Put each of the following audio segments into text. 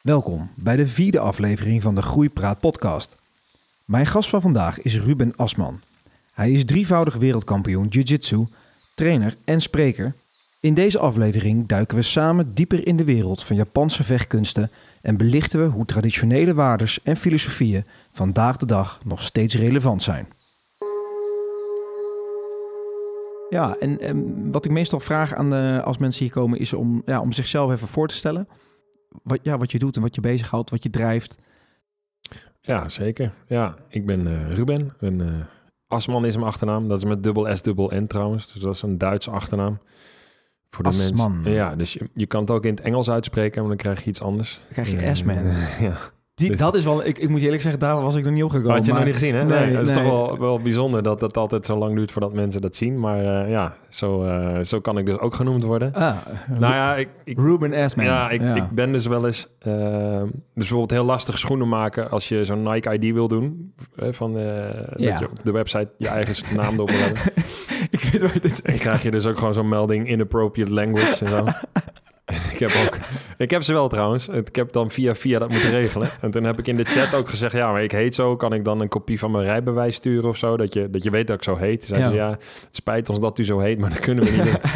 Welkom bij de vierde aflevering van de Groeipraat podcast. Mijn gast van vandaag is Ruben Asman. Hij is drievoudig wereldkampioen Jiu-Jitsu, trainer en spreker. In deze aflevering duiken we samen dieper in de wereld van Japanse vechtkunsten en belichten we hoe traditionele waardes en filosofieën vandaag de dag nog steeds relevant zijn. Ja, en, en wat ik meestal vraag aan de, als mensen hier komen is om, ja, om zichzelf even voor te stellen. Wat, ja, wat je doet en wat je bezighoudt, wat je drijft. Ja, zeker. Ja, ik ben eh, Ruben. Een, eh, Asman is mijn achternaam. Dat is met dubbel S, dubbel N trouwens. Dus dat is een Duitse achternaam. Voor de Asman. mensen. Ja, dus je, je kan het ook in het Engels uitspreken, maar dan krijg je iets anders. Dan krijg je Eh, S-man. ja. Die, Dus- dat is wel, ik, ik moet je eerlijk zeggen, daar was ik nog niet opgekomen. Had je nog niet gezien, hè? Nee, dat is nee. toch wel, wel bijzonder dat het altijd zo lang duurt voordat mensen dat zien. Maar eh, ja, zo, eh, zo kan ik dus ook genoemd worden. Ah, Nou ja, ik, ik, Ruben S-man. ja, ik, ik ben dus wel eens... eh, dus bijvoorbeeld heel lastig schoenen maken als je zo'n Nike ID wil doen. van, eh, Ja. Dat je op de website je eigen naam erop wil hebben. ik weet waar je dit Dan krijg je dus ook gewoon zo'n melding inappropriate language en zo. Ik heb ook, ik heb ze wel trouwens. Ik heb dan via via dat moeten regelen. En toen heb ik in de chat ook gezegd, ja, maar ik heet zo. Kan ik dan een kopie van mijn rijbewijs sturen of zo? Dat je, dat je weet dat ik zo heet. Zeiden ze, Ja. ja, het spijt ons dat u zo heet, maar dat kunnen we niet doen.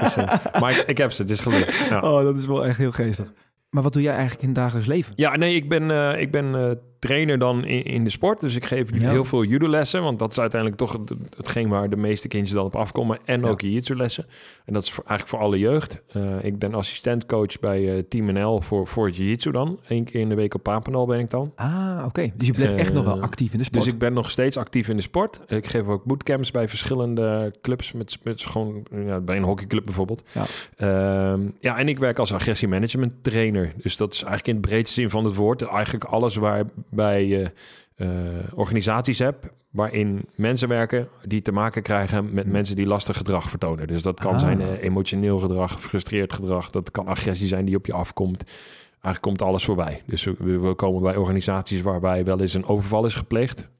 Dus, eh, maar ik, ik heb ze, het is gelukt. Ja. Oh, dat is wel echt heel geestig. Maar wat doe jij eigenlijk in het dagelijks leven? Ja, nee, ik ben, eh, ik ben eh, trainer dan in, in de sport. Dus ik geef Ja. heel veel judo-lessen. Want dat is uiteindelijk toch het, hetgeen waar de meeste kindjes dan op afkomen. En Ja. ook jiu-jitsu-lessen. En dat is voor, eigenlijk voor alle jeugd. Eh, ik ben assistentcoach bij eh, Team NL voor, voor jiu-jitsu dan. Eén keer in de week op Papendal ben ik dan. Ah, oké. Dus je blijft echt Eh, nog wel actief in de sport. Dus ik ben nog steeds actief in de sport. Ik geef ook bootcamps bij verschillende clubs. Met, met gewoon, ja, bij een hockeyclub bijvoorbeeld. Ja. Ehm, ja, en ik werk als agressiemanagement trainer. Dus dat is eigenlijk in het breedste zin van het woord. Eigenlijk alles waarbij je eh, organisaties hebt... waarin mensen werken die te maken krijgen met Hmm. mensen die lastig gedrag vertonen. Dus dat kan Ah. zijn eh, emotioneel gedrag, gefrustreerd gedrag. Dat kan agressie zijn die op je afkomt. Eigenlijk komt alles voorbij. Dus we, we komen bij organisaties waarbij wel eens een overval is gepleegd.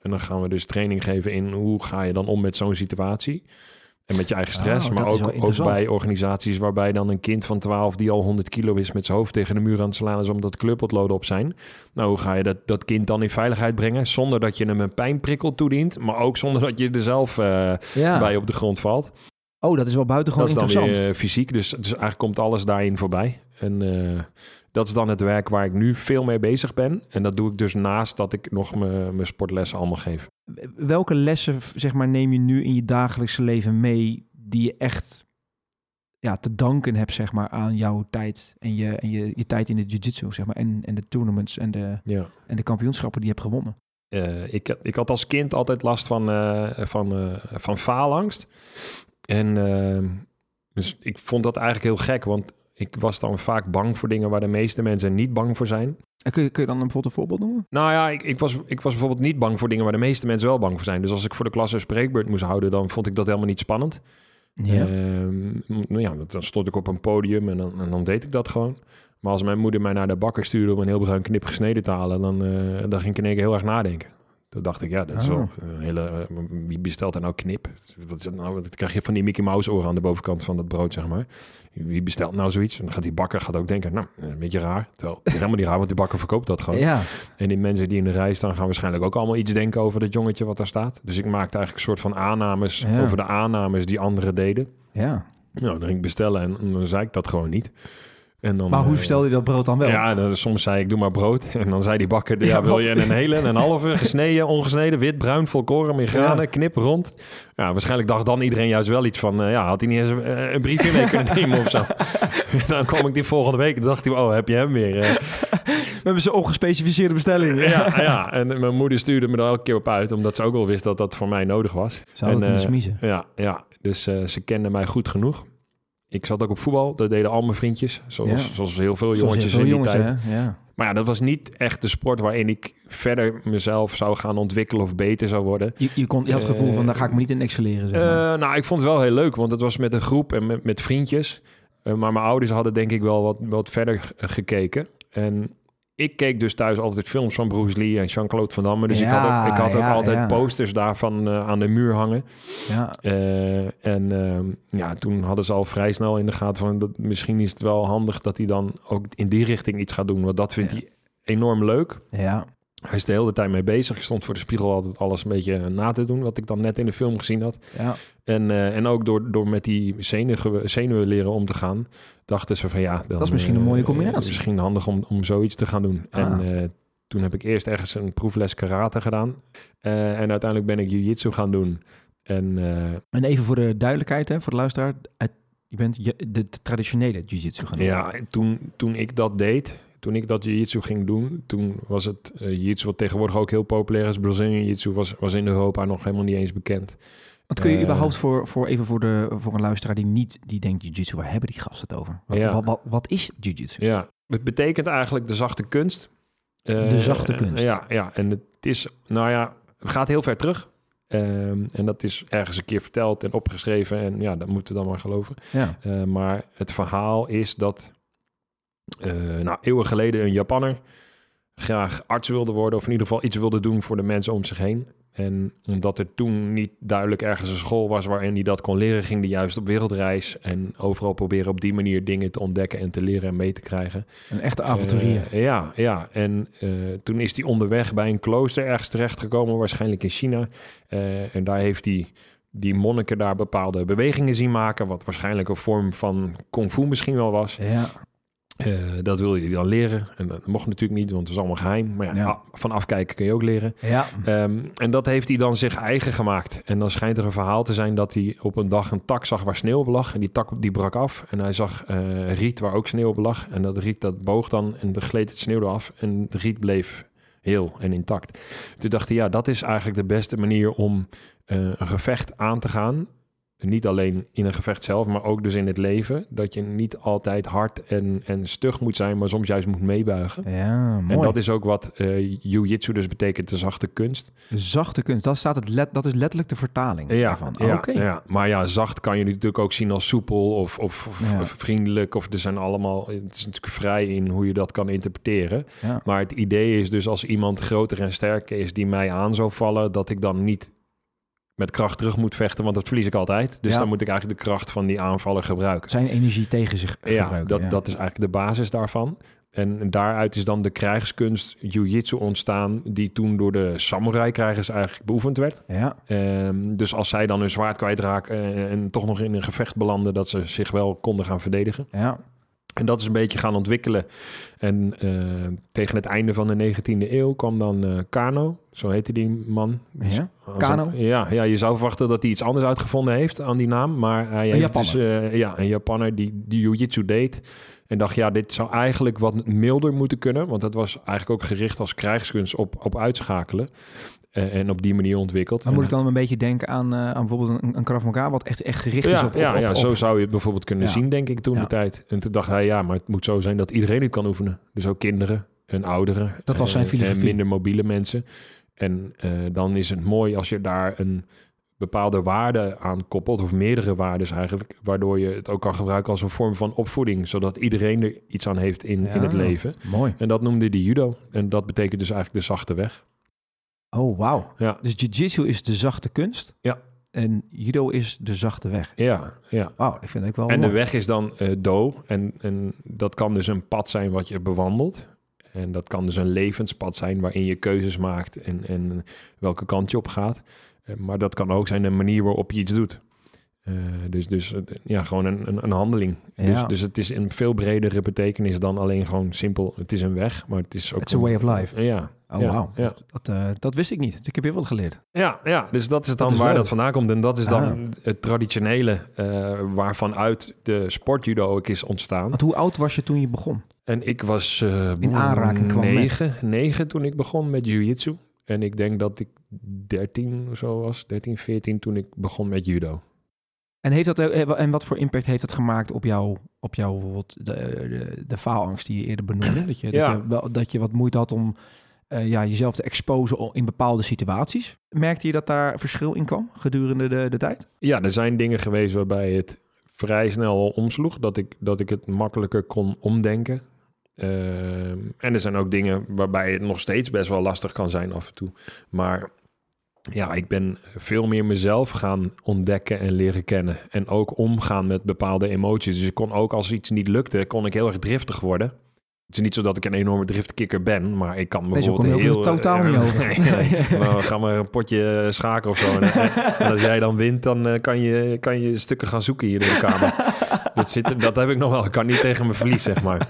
En dan gaan we dus training geven in hoe ga je dan om met zo'n situatie. En met je eigen stress. Oh, maar is wel ook, ook interessant. bij organisaties waarbij dan een kind van 12 die al 100 kilo is met zijn hoofd tegen de muur aan het slaan is omdat kleurpotloden op zijn. Nou, hoe ga je dat, dat kind dan in veiligheid brengen zonder dat je hem een pijnprikkel toedient, maar ook zonder dat je er zelf eh, ja. bij op de grond valt. Oh, dat is wel buitengewoon Dat is dan interessant. weer eh, fysiek, dus, dus eigenlijk komt alles daarin voorbij. En eh, dat is dan het werk waar ik nu veel mee bezig ben. En dat doe ik dus naast dat ik nog mijn sportlessen allemaal geef. Welke lessen zeg maar, neem je nu in je dagelijkse leven mee die je echt ja, te danken hebt zeg maar, aan jouw tijd en je, en je, je tijd in de jiu-jitsu zeg maar, en, en de tournaments en de, Ja. en de kampioenschappen die je hebt gewonnen? Eh, ik, ik had als kind altijd last van, eh, van, eh, van faalangst. En dus ik vond dat eigenlijk heel gek, want ik was dan vaak bang voor dingen waar de meeste mensen niet bang voor zijn. En kun, je, kun je dan bijvoorbeeld een voorbeeld noemen? Nou ja, ik, ik, was, ik was bijvoorbeeld niet bang voor dingen waar de meeste mensen wel bang voor zijn. Dus als ik voor de klas een spreekbeurt moest houden, dan vond ik dat helemaal niet spannend. Ehm, nou ja, dan stond ik op een podium en dan, en dan deed ik dat gewoon. Maar als mijn moeder mij naar de bakker stuurde om een heel bruin knip gesneden te halen, dan, eh, dan ging ik in één keer heel erg nadenken. Dacht ik, ja, dat is Oh. wel een hele. eh, wie bestelt er nou knip? Wat is dat nou? Dat krijg je van die Mickey Mouse oren aan de bovenkant van dat brood, zeg maar. Wie bestelt nou zoiets? En dan gaat die bakker gaat ook denken, nou, een beetje raar. Terwijl het is helemaal niet raar, want die bakker verkoopt dat gewoon. Ja, En die mensen die in de rij staan, gaan waarschijnlijk ook allemaal iets denken over dat jongetje wat daar staat. Dus ik maakte eigenlijk een soort van aannames Ja. over de aannames die anderen deden. ja. Nou, dan ging ik bestellen en, en dan zei ik dat gewoon niet. En dan, Maar hoe eh, verstelde je dat brood dan wel? Ja, dan, soms zei ik, doe maar brood. En dan zei die bakker, ja, Ja, wil je een hele, een halve, gesneden, ongesneden, wit, bruin, volkoren, granen, Ja. knip, rond. Ja, waarschijnlijk dacht dan iedereen juist wel iets van, eh, ja, had hij niet eens eh, een briefje mee kunnen nemen of zo. En dan kwam ik die volgende week en dacht hij, oh, heb je hem weer. We hebben zo'n ongespecificeerde bestelling. ja, ja, en mijn moeder stuurde me er elke keer op uit, omdat ze ook wel wist dat dat voor mij nodig was. Zou En, in de smiezen? Ja, ja. dus ze kenden mij goed genoeg. Ik zat ook op voetbal, dat deden al mijn vriendjes. Zoals, Ja. zoals heel veel jongetjes heel in die jongens, tijd. Ja. Maar ja, dat was niet echt de sport waarin ik verder mezelf zou gaan ontwikkelen of beter zou worden. Je, je, kon, je had het gevoel van, Eh, daar ga ik me niet in excelleren. Zeg maar. Eh, nou, ik vond het wel heel leuk, want het was met een groep en met, met vriendjes. Eh, maar mijn ouders hadden denk ik wel wat, wat verder gekeken. En ik keek dus thuis altijd films van Bruce Lee en Jean-Claude Van Damme. Dus ik had ook, ik had ook ja, altijd ja. posters daarvan eh, aan de muur hangen. Ja, Eh, en ehm, ja, toen hadden ze al vrij snel in de gaten van... Dat, misschien is het wel handig dat hij dan ook in die richting iets gaat doen. Want dat vindt hij enorm leuk. ja. Hij is de hele tijd mee bezig. Ik stond voor de spiegel altijd alles een beetje na te doen... wat ik dan net in de film gezien had. ja. En, eh, en ook door, door met die zenuwen, zenuwen leren om te gaan... dachten ze van ja... Dan, Dat is misschien een eh, mooie combinatie. misschien handig om, om zoiets te gaan doen. Ah. En eh, toen heb ik eerst ergens een proefles karate gedaan. Eh, en uiteindelijk ben ik jiu-jitsu gaan doen. En eh, En even voor de duidelijkheid, hè, voor de luisteraar. Je bent de traditionele jiu-jitsu gaan doen. ja, toen, toen ik dat deed... Toen ik dat jiu-jitsu ging doen, toen was het eh jiu-jitsu wat tegenwoordig ook heel populair is. Brazilian jiu-jitsu was, was in Europa nog helemaal niet eens bekend. Wat kun je Eh, überhaupt voor, voor even voor, de, voor een luisteraar die niet die denkt jiu-jitsu, waar hebben die gasten het over? Wat, Ja. wat, wat, wat is jiu-jitsu? Ja, het betekent eigenlijk de zachte kunst. Eh, De zachte kunst. eh, ja, ja, en het is, nou ja, het gaat heel ver terug. Ehm, en dat is ergens een keer verteld en opgeschreven. En ja, dat moeten we dan maar geloven. Ja. Eh, maar het verhaal is dat, eh, nou, eeuwen geleden een Japanner graag arts wilde worden. Of in ieder geval iets wilde doen voor de mensen om zich heen. En omdat er toen niet duidelijk ergens een school was waarin hij dat kon leren, ging hij juist op wereldreis. En overal proberen op die manier dingen te ontdekken en te leren en mee te krijgen. Een echte avonturier. Eh, ja, ja, en eh, toen is hij onderweg bij een klooster ergens terechtgekomen, waarschijnlijk in China. Eh, en daar heeft hij die monniken daar bepaalde bewegingen zien maken, wat waarschijnlijk een vorm van kung fu misschien wel was. ja. Eh, dat wilde hij dan leren. En dat mocht natuurlijk niet, want het was allemaal geheim. Maar ja, Ja. van afkijken kun je ook leren. Ja. Ehm, en dat heeft hij dan zich eigen gemaakt. En dan schijnt er een verhaal te zijn dat hij op een dag een tak zag waar sneeuw op lag. En die tak die brak af. En hij zag eh, riet waar ook sneeuw op lag. En dat riet dat boog dan en er gleed het sneeuw eraf. En de riet bleef heel en intact. Toen dacht hij, ja, dat is eigenlijk de beste manier om eh, een gevecht aan te gaan. Niet alleen in een gevecht zelf, maar ook dus in het leven. Dat je niet altijd hard en, en stug moet zijn, maar soms juist moet meebuigen. Ja, mooi. En dat is ook wat eh jiu-jitsu dus betekent, de zachte kunst. De zachte kunst, dat, staat het let, dat is letterlijk de vertaling Ja, daarvan. ja, ja, maar ja, zacht kan je natuurlijk ook zien als soepel of, of, of Ja. vriendelijk. Of er zijn allemaal, het is natuurlijk vrij in hoe je dat kan interpreteren. Ja. Maar het idee is dus als iemand groter en sterker is die mij aan zou vallen, dat ik dan niet met kracht terug moet vechten, want dat verlies ik altijd. Dus Ja. dan moet ik eigenlijk de kracht van die aanvaller gebruiken. Zijn energie tegen zich Ja, gebruiken. dat, dat is eigenlijk de basis daarvan. En daaruit is dan de krijgskunst jiu-jitsu ontstaan, die toen door de samurai-krijgers eigenlijk beoefend werd. Ja, Ehm, dus als zij dan hun zwaard kwijtraken en, en toch nog in een gevecht belanden, dat ze zich wel konden gaan verdedigen. ja. En dat is een beetje gaan ontwikkelen. En eh, tegen het einde van de 19e eeuw kwam dan eh Kano, zo heette die man. Ja? Kano? een- ja, ja, je zou verwachten dat hij iets anders uitgevonden heeft aan die naam. Maar hij Japanner. dus, eh, ja, een Japanner die, die jiu-jitsu deed. En dacht, ja, dit zou eigenlijk wat milder moeten kunnen. Want dat was eigenlijk ook gericht als krijgskunst op, op uitschakelen. Eh, en op die manier ontwikkeld. Dan moet ik dan een beetje denken aan, eh, aan bijvoorbeeld een, een Krav Maga, wat echt, echt gericht is ja, op, op, ja, op- ja op- zo zou je het bijvoorbeeld kunnen Ja. zien, denk ik, toen de tijd. En toen dacht hij, ja, maar het moet zo zijn dat iedereen het kan oefenen. Dus ook kinderen en ouderen. Dat was zijn eh, filosofie. En minder mobiele mensen. En dan is het mooi als je daar een bepaalde waarde aan koppelt, of meerdere waarden eigenlijk, waardoor je het ook kan gebruiken als een vorm van opvoeding, zodat iedereen er iets aan heeft in, in het leven. Mooi. En dat noemde die judo. En dat betekent dus eigenlijk de zachte weg. Oh, wauw. Ja, Dus jiu-jitsu is de zachte kunst. Ja. En judo is de zachte weg. ja, ja. Wauw, ik vind het ook wel En de weg is dan eh do. En, en dat kan dus een pad zijn wat je bewandelt. En dat kan dus een levenspad zijn waarin je keuzes maakt en, en welke kant je op gaat. Eh, maar dat kan ook zijn een manier waarop je iets doet. Eh, dus dus eh, ja, gewoon een, een, een handeling. Ja. Dus, dus het is een veel bredere betekenis dan alleen gewoon simpel. Het is een weg, maar het is ook... It's a way of life. Ja. Oh, ja, wauw. Ja. Dat, eh, dat wist ik niet. Dus ik heb weer wat geleerd. Ja, ja, dus dat is dan Dat is waar leuk. dat vandaan komt. En dat is dan Ah. het traditionele waarvan uit de sportjudo ook is ontstaan. Want hoe oud was je toen je begon? En ik was In aanraking kwam met. negen, negen toen ik begon met jiu-jitsu. En ik denk dat ik 13 of zo was, 13, 14 toen ik begon met judo. En, heeft dat, eh, en wat voor impact heeft dat gemaakt op jou, op jou bijvoorbeeld de, de, de faalangst die je eerder benoemde? Dat je, Ja. dat je, wel, dat je wat moeite had om eh, ja, jezelf te exposen in bepaalde situaties. Merkte je dat daar verschil in kwam gedurende de, de tijd? Ja, er zijn dingen geweest waarbij het vrij snel omsloeg. Dat ik, dat ik het makkelijker kon omdenken. Ehm, en er zijn ook dingen waarbij het nog steeds best wel lastig kan zijn af en toe. Maar ja, ik ben veel meer mezelf gaan ontdekken en leren kennen. En ook omgaan met bepaalde emoties. Dus ik kon ook als iets niet lukte, kon ik heel erg driftig worden. Het is niet zo dat ik een enorme driftkikker ben, maar ik kan bijvoorbeeld je heel... totaal eh, niet over. nee, nee. Nou, ga maar een potje schaken of zo. En, eh, en als jij dan wint, dan eh, kan, je, kan je stukken gaan zoeken hier in de kamer. dat, zit, dat heb ik nog wel. Ik kan niet tegen mijn verlies, zeg maar.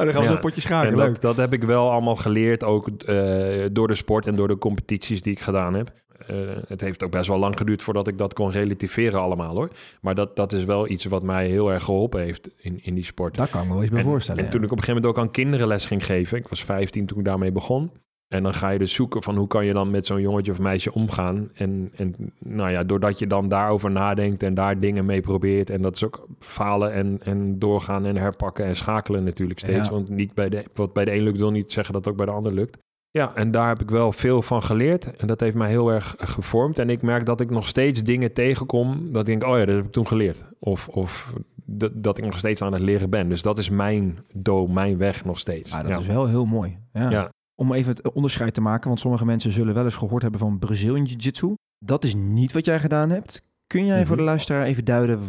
Oh, dan gaan we zo'n potje schaken. En Leuk. dat, dat heb ik wel allemaal geleerd, ook eh, door de sport en door de competities die ik gedaan heb. Eh, het heeft ook best wel lang geduurd voordat ik dat kon relativeren allemaal hoor. Maar dat, dat is wel iets wat mij heel erg geholpen heeft in, in die sport. Daar kan ik me wel eens bij en, voorstellen. En ja. toen ik op een gegeven moment ook aan kinderen les ging geven. Ik was 15 toen ik daarmee begon. En dan ga je dus zoeken van hoe kan je dan met zo'n jongetje of meisje omgaan. En, en nou ja, doordat je dan daarover nadenkt en daar dingen mee probeert. En dat is ook falen en, en doorgaan en herpakken en schakelen natuurlijk steeds. Ja. Want niet bij de, wat bij de een lukt wil niet zeggen dat het ook bij de ander lukt. Ja, en daar heb ik wel veel van geleerd. En dat heeft mij heel erg gevormd. En ik merk dat ik nog steeds dingen tegenkom. Dat ik denk, oh ja, dat heb ik toen geleerd. Of, of dat, dat ik nog steeds aan het leren ben. Dus dat is mijn do, mijn weg nog steeds. Ah, dat ja. is wel heel mooi. Ja. Ja. Om even het onderscheid te maken, want sommige mensen zullen wel eens gehoord hebben van Brazilian Jiu-Jitsu. Dat is niet wat jij gedaan hebt. Kun jij voor de Mhm. luisteraar even duiden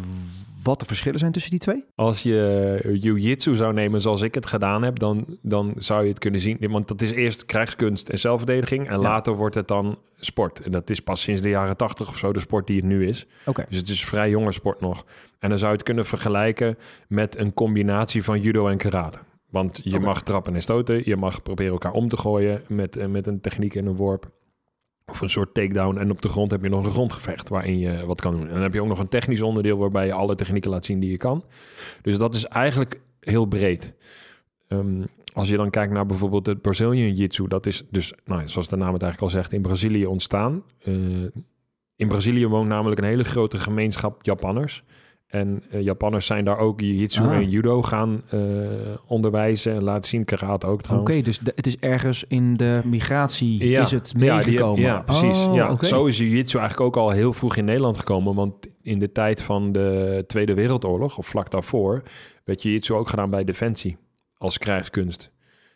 wat de verschillen zijn tussen die twee? Als je jiu-jitsu zou nemen zoals ik het gedaan heb, dan, dan zou je het kunnen zien. Want dat is eerst krijgskunst en zelfverdediging. En Ja. later wordt het dan sport. En dat is pas sinds de jaren tachtig of zo de sport die het nu is. Oké. Dus het is vrij jonge sport nog. En dan zou je het kunnen vergelijken met een combinatie van judo en karate. Want je mag trappen en stoten. Je mag proberen elkaar om te gooien met, eh, met een techniek en een worp. Of een soort takedown. En op de grond heb je nog een grondgevecht waarin je wat kan doen. En dan heb je ook nog een technisch onderdeel waarbij je alle technieken laat zien die je kan. Dus dat is eigenlijk heel breed. Ehm, als je dan kijkt naar bijvoorbeeld het Brazilian Jiu-Jitsu, dat is dus, nou, zoals de naam het eigenlijk al zegt, in Brazilië ontstaan. Eh, in Brazilië woont namelijk een hele grote gemeenschap Japanners. En eh, Japanners zijn daar ook Jiu-Jitsu Ah. en Judo gaan eh, onderwijzen en laten zien. Karate ook Oké, trouwens. dus de- het is ergens in de migratie Ja. is het meegekomen. Ja, precies. Oh, ja, oké. Zo is Jiu-Jitsu eigenlijk ook al heel vroeg in Nederland gekomen. Want in de tijd van de Tweede Wereldoorlog, of vlak daarvoor, werd Jiu-Jitsu ook gedaan bij Defensie als krijgskunst.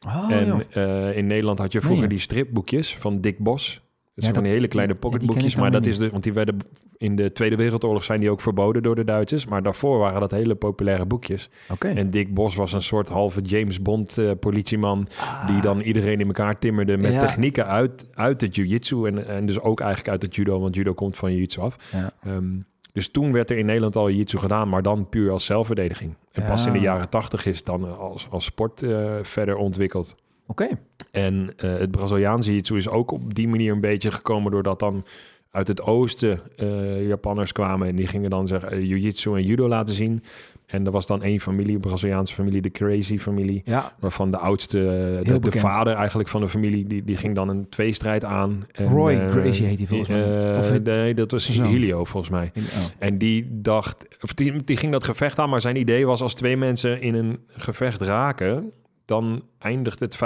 Oh, en eh, in Nederland had je vroeger die stripboekjes van Dick Bos. Dat Ja, zijn van dat- die hele kleine pocketboekjes. maar dat is de, want die werden in de Tweede Wereldoorlog zijn die ook verboden door de Duitsers. Maar daarvoor waren dat hele populaire boekjes. Oké. En Dick Bos was een soort halve James Bond eh, politieman. Ah. Die dan iedereen in elkaar timmerde met Ja. technieken uit, uit het jiu-jitsu. En, en dus ook eigenlijk uit het judo, want judo komt van jiu-jitsu af. Ja. Ehm, dus toen werd er in Nederland al jiu-jitsu gedaan, maar dan puur als zelfverdediging. En pas in de jaren tachtig is het dan als, als sport eh, verder ontwikkeld. Oké. En eh, het Braziliaanse jiu-jitsu is ook op die manier een beetje gekomen... doordat dan uit het oosten eh, Japanners kwamen... en die gingen dan zeggen eh, jiu-jitsu en judo laten zien. En er was dan één familie, een Braziliaanse familie, de Crazy familie... Ja, waarvan de oudste, de, de vader eigenlijk van de familie... die, die ging dan een tweestrijd aan. En, Roy Gracie heet hij volgens mij. Of nee, dat was. Helio volgens mij. in- oh. En die dacht, of die, die ging dat gevecht aan, maar zijn idee was als twee mensen in een gevecht raken, dan eindigt het 75%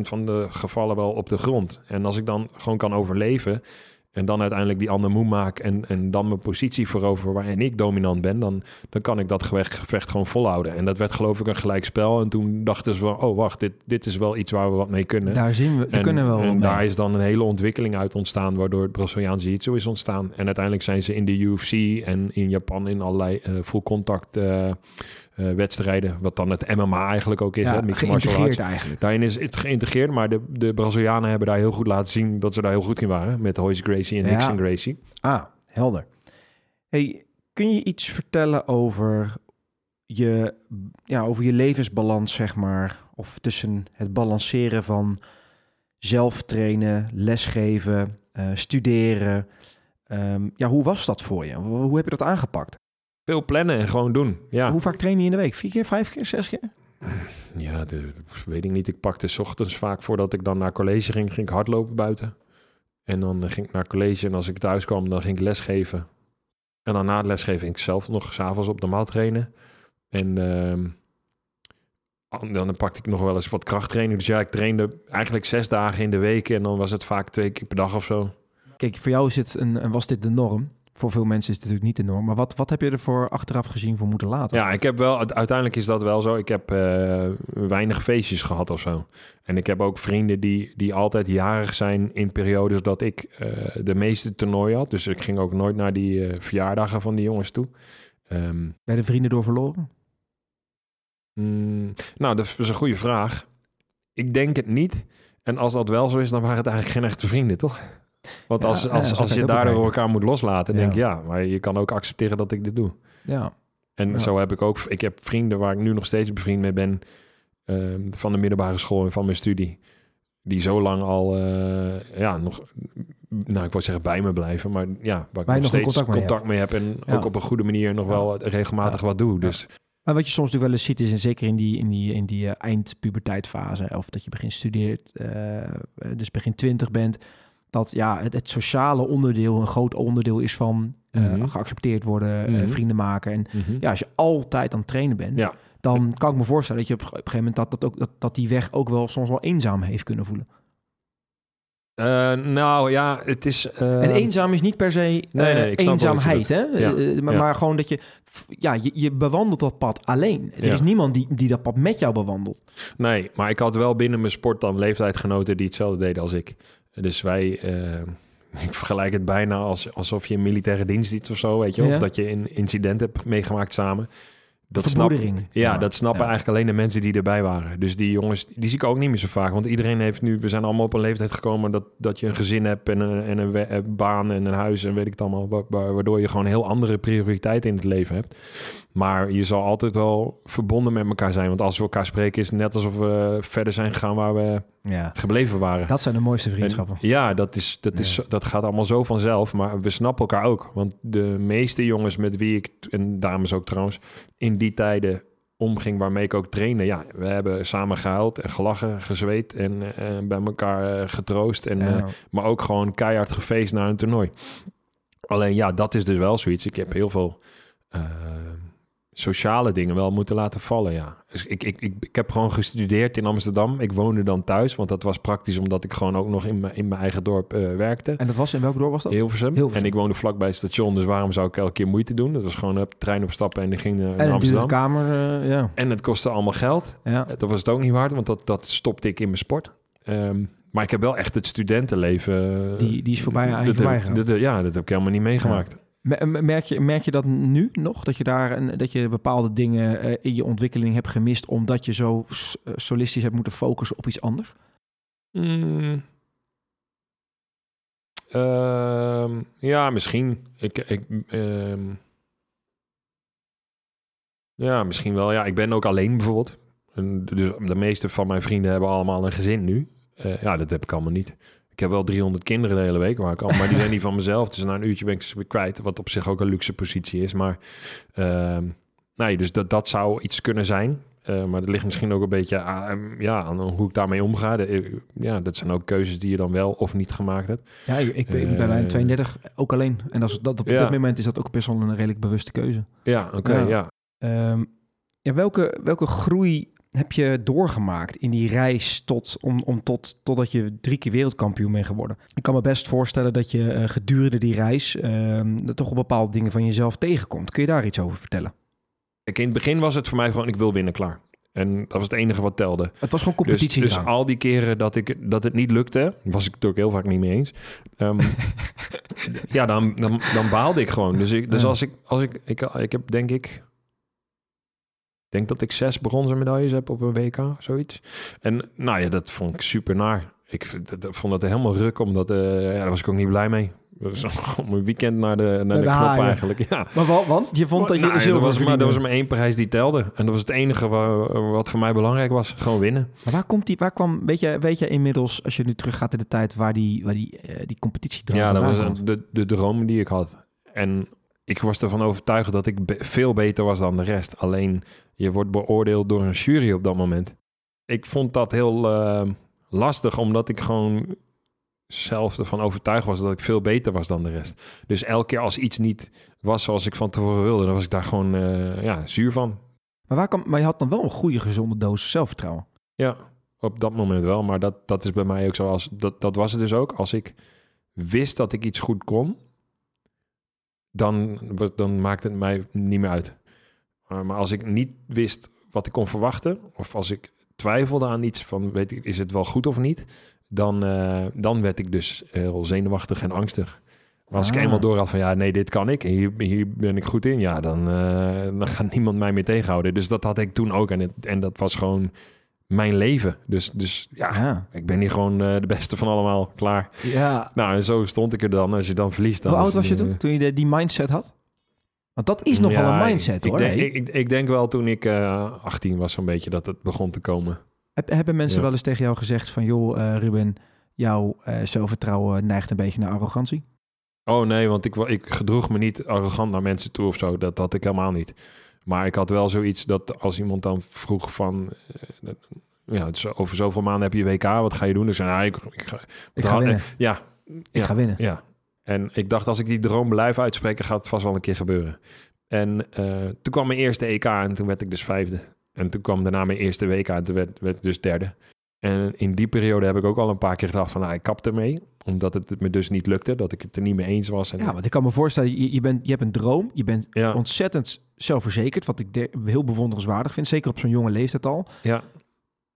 van de gevallen wel op de grond. En als ik dan gewoon kan overleven en dan uiteindelijk die ander moe maak en, en dan mijn positie verover waarin ik dominant ben, dan, dan kan ik dat gevecht, gewoon volhouden. En dat werd geloof ik een gelijk spel. En toen dachten ze van, oh wacht, dit, dit is wel iets waar we wat mee kunnen. Daar zien we, daar En, kunnen we wel en mee. daar is dan een hele ontwikkeling uit ontstaan, waardoor het Braziliaanse Jiu-Jitsu is ontstaan. En uiteindelijk zijn ze in de UFC en in Japan in allerlei eh full contact eh, eh, wedstrijden, wat dan het MMA eigenlijk ook is, ja, hè, mixed martial arts. geïntegreerd eigenlijk. Daarin is het geïntegreerd, maar de, de Brazilianen hebben daar heel goed laten zien dat ze daar heel goed in waren. Met Royce Gracie en Ja. Nixon Gracie. Ah, helder. Hey, kun je iets vertellen over je, ja, over je levensbalans, zeg maar? Of tussen het balanceren van zelf trainen, lesgeven, eh, studeren. Ehm, ja, hoe was dat voor je? Hoe, hoe heb je dat aangepakt? Veel plannen en gewoon doen. Ja, Hoe vaak train je in de week? Vier keer, vijf keer, zes keer? ja de, weet ik niet. Ik pakte 's ochtends vaak voordat ik dan naar college ging, ging ik hardlopen buiten. En dan eh, ging ik naar college en als ik thuis kwam, dan ging ik lesgeven. En dan na het lesgeven ging ik zelf nog s'avonds op de mat trainen. En ehm, an- dan pakte ik nog wel eens wat krachttraining. Dus ja, ik trainde eigenlijk zes dagen in de week en dan was het vaak twee keer per dag of zo. Kijk, voor jou is dit een, en was dit de norm. Voor veel mensen is het natuurlijk niet enorm. Maar wat, wat heb je ervoor achteraf gezien voor moeten laten? Ja, ik heb wel, uiteindelijk is dat wel zo. Ik heb eh, weinig feestjes gehad of zo. En ik heb ook vrienden die, die altijd jarig zijn in periodes dat ik eh, de meeste toernooien had. Dus ik ging ook nooit naar die eh, verjaardagen van die jongens toe. Ehm, Bij de vrienden door verloren? mm, nou, dat is een goede vraag. Ik denk het niet. En als dat wel zo is, dan waren het eigenlijk geen echte vrienden, toch? Want als, ja, als, als je daardoor elkaar moet loslaten, denk ik ja. Maar je kan ook accepteren dat ik dit doe. Ja. En zo heb ik ook... Ik heb vrienden waar ik nu nog steeds bevriend mee ben... ehm, van de middelbare school en van mijn studie. Die zo lang al, eh, ja, nog... Nou, ik wou zeggen bij me blijven, maar ja, waar ik nog steeds contact contact mee mee, heb. En ook op een goede manier nog wel regelmatig wat doe. Dus Maar wat je soms natuurlijk wel eens ziet is, en zeker in die, in die, in die eh, eindpuberteitfase, of dat je begin studeert, eh, dus begin twintig bent, dat ja, het, het sociale onderdeel een groot onderdeel is van eh, Mhm. geaccepteerd worden, eh, Mhm. vrienden maken. En mhm. ja, als je altijd aan het trainen bent, Ja. dan kan ik me voorstellen dat je op, op een gegeven moment dat, dat, ook, dat, dat die weg ook wel soms wel eenzaam heeft kunnen voelen. Eh, nou ja, het is... eh, en eenzaam is niet per se nee, ik je eenzaamheid, hè? Ja, maar, ja. maar gewoon dat je, ja, je, je bewandelt dat pad alleen. Er Ja. is niemand die, die dat pad met jou bewandelt. Nee, maar ik had wel binnen mijn sport dan leeftijdgenoten die hetzelfde deden als ik. Dus wij, eh, ik vergelijk het bijna als, alsof je in militaire dienst ziet of zo, weet je. Ja. Of dat je een incident hebt meegemaakt samen. Dat snap, ja, dat snappen Ja. eigenlijk alleen de mensen die erbij waren. Dus die jongens, die zie ik ook niet meer zo vaak. Want iedereen heeft nu, we zijn allemaal op een leeftijd gekomen dat, dat je een gezin hebt en een, en een, een baan en een huis en weet ik het allemaal. wa- wa- Waardoor je gewoon heel andere prioriteiten in het leven hebt. Maar je zal altijd wel verbonden met elkaar zijn. Want als we elkaar spreken is het net alsof we verder zijn gegaan waar we Ja, gebleven waren. dat zijn de mooiste vriendschappen. En ja, dat, is, dat, is, Ja. dat gaat allemaal zo vanzelf. Maar we snappen elkaar ook. Want de meeste jongens met wie ik, en dames ook trouwens, in die tijden omging waarmee ik ook trainde. Ja, we hebben samen gehuild en gelachen, gezweet en eh, bij elkaar eh, getroost. En, Ja. eh, maar ook gewoon keihard gefeest naar een toernooi. Alleen ja, dat is dus wel zoiets. Ik heb heel veel sociale dingen wel moeten laten vallen, ja. Dus ik, ik, ik, ik heb gewoon gestudeerd in Amsterdam. Ik woonde dan thuis, want dat was praktisch omdat ik gewoon ook nog in mijn, in mijn eigen dorp eh, werkte. En dat was in welk dorp was dat? Hilversum. Hilversum. En ik woonde vlakbij het station, dus waarom zou ik elke keer moeite doen? Dat was gewoon op trein opstappen en die ging en naar Amsterdam. kamer, eh, ja. En het kostte allemaal geld. ja. Dat was het ook niet waard, want dat, dat stopte ik in mijn sport. Ehm, maar ik heb wel echt het studentenleven... Die- die is voorbij aan voorbij gegaan. Ja, dat heb ik helemaal niet meegemaakt. Me- me- Merk je, merk je dat nu nog? Dat je daar een, dat je bepaalde dingen eh, in je ontwikkeling hebt gemist omdat je zo eh, solistisch hebt moeten focussen op iets anders? Mm. Ehm, ja, misschien. Ik, ik, ehm, ja, misschien wel. Ja, ik ben ook alleen bijvoorbeeld. En dus de meeste van mijn vrienden hebben allemaal een gezin nu. Eh, ja, dat heb ik allemaal niet. Ik heb wel 300 kinderen de hele week, maar, ik al, maar die zijn niet van mezelf. Dus na een uurtje ben ik ze weer kwijt, wat op zich ook een luxe positie is. Maar ehm, nee, dus dat, dat zou iets kunnen zijn. Eh, maar dat ligt misschien ook een beetje aan, ja, aan hoe ik daarmee omga. De- eh, ja, dat zijn ook keuzes die je dan wel of niet gemaakt hebt. Ja, ik, ik, ben- bij Eh, 32 ook alleen. En dat, is- dat, op Ja. dat moment is dat ook best wel een redelijk bewuste keuze. Ja, oké, Ja. ja. Ehm, ja, welke, welke groei heb je doorgemaakt in die reis tot, om, om tot, totdat je drie keer wereldkampioen bent geworden? Ik kan me best voorstellen dat je eh, gedurende die reis er toch wel bepaalde dingen van jezelf tegenkomt. Kun je daar iets over vertellen? Kijk, in het begin was het voor mij gewoon, ik wil winnen, klaar. En dat was het enige wat telde. Het was gewoon Dus, competitie dus al die keren dat, ik, dat het niet lukte, was ik het ook heel vaak niet mee eens. Ehm, ja, dan, dan, dan baalde ik gewoon. Dus, ik, dus Ja. als ik, als ik, ik, ik heb denk ik, ik denk dat ik zes bronzen medailles heb op een WK, zoiets. En nou ja, dat vond ik super naar. Ik vind- dat- dat vond dat helemaal ruk, omdat eh, ja, daar was ik ook niet blij mee. Was gewoon mijn weekend naar de, naar Naar de, de knop haaien. eigenlijk. Ja. Maar wa- want je vond dat je Nou zilver er was, maar, er was maar één prijs die telde. En dat was het enige wa- wat voor mij belangrijk was. Gewoon winnen. Maar waar komt die, waar kwam, weet je, weet je inmiddels, als je nu teruggaat in de tijd, waar die, waar die, eh, die competitiedrang Ja, dat was een- de, de droom die ik had. En ik was ervan overtuigd dat ik be- veel beter was dan de rest. Alleen je wordt beoordeeld door een jury op dat moment. Ik vond dat heel eh, lastig, omdat ik gewoon zelf ervan overtuigd was dat ik veel beter was dan de rest. Dus elke keer als iets niet was zoals ik van tevoren wilde, dan was ik daar gewoon eh, ja, zuur van. Maar, waar maar je had dan wel een goede, gezonde dosis zelfvertrouwen. Ja, op dat moment wel. Maar dat, dat is bij mij ook zo. Als, dat, dat was het dus ook. Als ik wist dat ik iets goed kon, dan, dan maakt het mij niet meer uit. Uh, maar als ik niet wist wat ik kon verwachten, of als ik twijfelde aan iets van, weet ik, is het wel goed of niet, dan, uh, dan werd ik dus heel zenuwachtig en angstig. Maar als Ah. ik eenmaal door had van, ja, nee, dit kan ik, hier, hier ben ik goed in, ja, dan, uh, dan gaat niemand mij meer tegenhouden. Dus dat had ik toen ook en, het, en dat was gewoon mijn leven. Dus, dus ja, Ja. ik ben hier gewoon uh, de beste van allemaal, klaar. ja. Nou, en zo stond ik er dan. Als je dan verliest, dan Hoe oud was je toen, eh, toen je de- die mindset had? Want dat is nogal ja, een mindset, ik, hoor. Ik denk, ik, ik, ik denk wel toen ik uh, 18 was, zo'n beetje dat het begon te komen. Heb- hebben mensen Ja. wel eens tegen jou gezegd van... joh, eh, Ruben, jouw eh, zelfvertrouwen neigt een beetje naar arrogantie? Oh nee, want ik, ik gedroeg me niet arrogant naar mensen toe of zo. Dat had ik helemaal niet. Maar ik had wel zoiets dat als iemand dan vroeg van... eh, ja, over zoveel maanden heb je WK, wat ga je doen? Dus nou, ik, ik ga, Ik ga winnen. Ja, Ik ja. ga winnen. Ja, en ik dacht als ik die droom blijf uitspreken, gaat het vast wel een keer gebeuren. En eh, toen kwam mijn eerste EK en toen werd ik dus vijfde. En toen kwam daarna mijn eerste WK en toen werd, werd ik dus derde. En in die periode heb ik ook al een paar keer gedacht van, nou, ik kap ermee. Omdat het me dus niet lukte, dat ik het er niet mee eens was. En, Ja, want ik kan me voorstellen, je, je, bent, je hebt een droom. Je bent ja, ontzettend zelfverzekerd, wat ik de- heel bewonderenswaardig vind. Zeker op zo'n jonge leeftijd al. ja,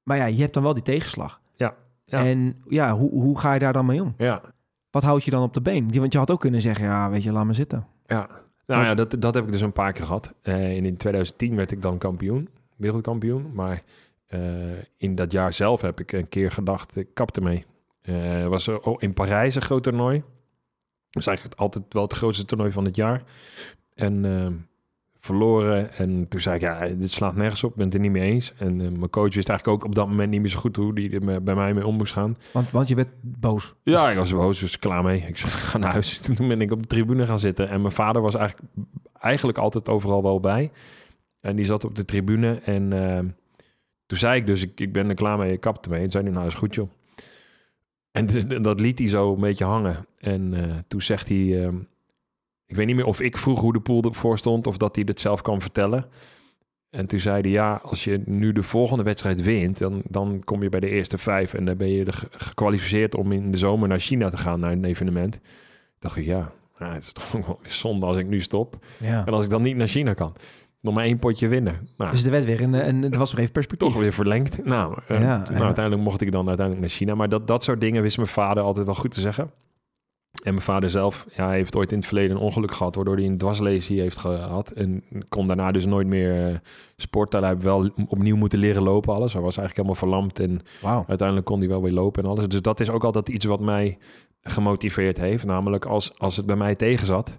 Maar ja, je hebt dan wel die tegenslag. Ja, ja. En ja, hoe, hoe ga je daar dan mee om? ja, Wat houdt je dan op de been? Want je had ook kunnen zeggen, ja, weet je, laat me zitten. ja. Nou ja, dat, dat heb ik dus een paar keer gehad. Eh, en in 2010 werd ik dan kampioen, wereldkampioen. Maar in dat jaar zelf heb ik een keer gedacht, ik kap ermee. Eh was er oh, in Parijs een groot toernooi. Dat is eigenlijk altijd wel het grootste toernooi van het jaar. En eh, verloren. En toen zei ik, ja, dit slaat nergens op. Ik ben het er niet mee eens. En eh, mijn coach wist eigenlijk ook op dat moment niet meer zo goed hoe die er bij mij mee om moest gaan. Want, want je werd boos. Ja, ik was boos, dus klaar mee. Ik zei, ga naar huis. Toen ben ik op de tribune gaan zitten. En mijn vader was eigenlijk, eigenlijk altijd overal wel bij. En die zat op de tribune. En eh, toen zei ik dus, ik, ik ben er klaar mee, ik kap ermee. En zei hij, nou is goed joh. En dus, dat liet hij zo een beetje hangen. En eh, toen zegt hij... eh, ik weet niet meer of ik vroeg hoe de pool ervoor stond... of dat hij het zelf kan vertellen. En toen zei hij, ja, als je nu de volgende wedstrijd wint... dan, dan kom je bij de eerste vijf... en dan ben je er ge- gekwalificeerd om in de zomer naar China te gaan... naar een evenement. dacht ik, ja, ja het is toch wel weer zonde als ik nu stop. Ja. En als ik dan niet naar China kan. Nog maar één potje winnen. Nou, Dus er werd weer een, een, er was weer even perspectief. toch weer verlengd. Nou, eh, nou ja. uiteindelijk mocht ik dan uiteindelijk naar China. Maar dat, dat soort dingen wist mijn vader altijd wel goed te zeggen. En mijn vader zelf ja, hij heeft ooit in het verleden een ongeluk gehad... waardoor hij een dwarslesie heeft gehad. En kon daarna dus nooit meer eh, sporten. Hij heeft wel opnieuw moeten leren lopen alles. Hij was eigenlijk helemaal verlamd en uiteindelijk kon hij wel weer lopen en alles. Dus dat is ook altijd iets wat mij gemotiveerd heeft. Namelijk als, als het bij mij tegen zat,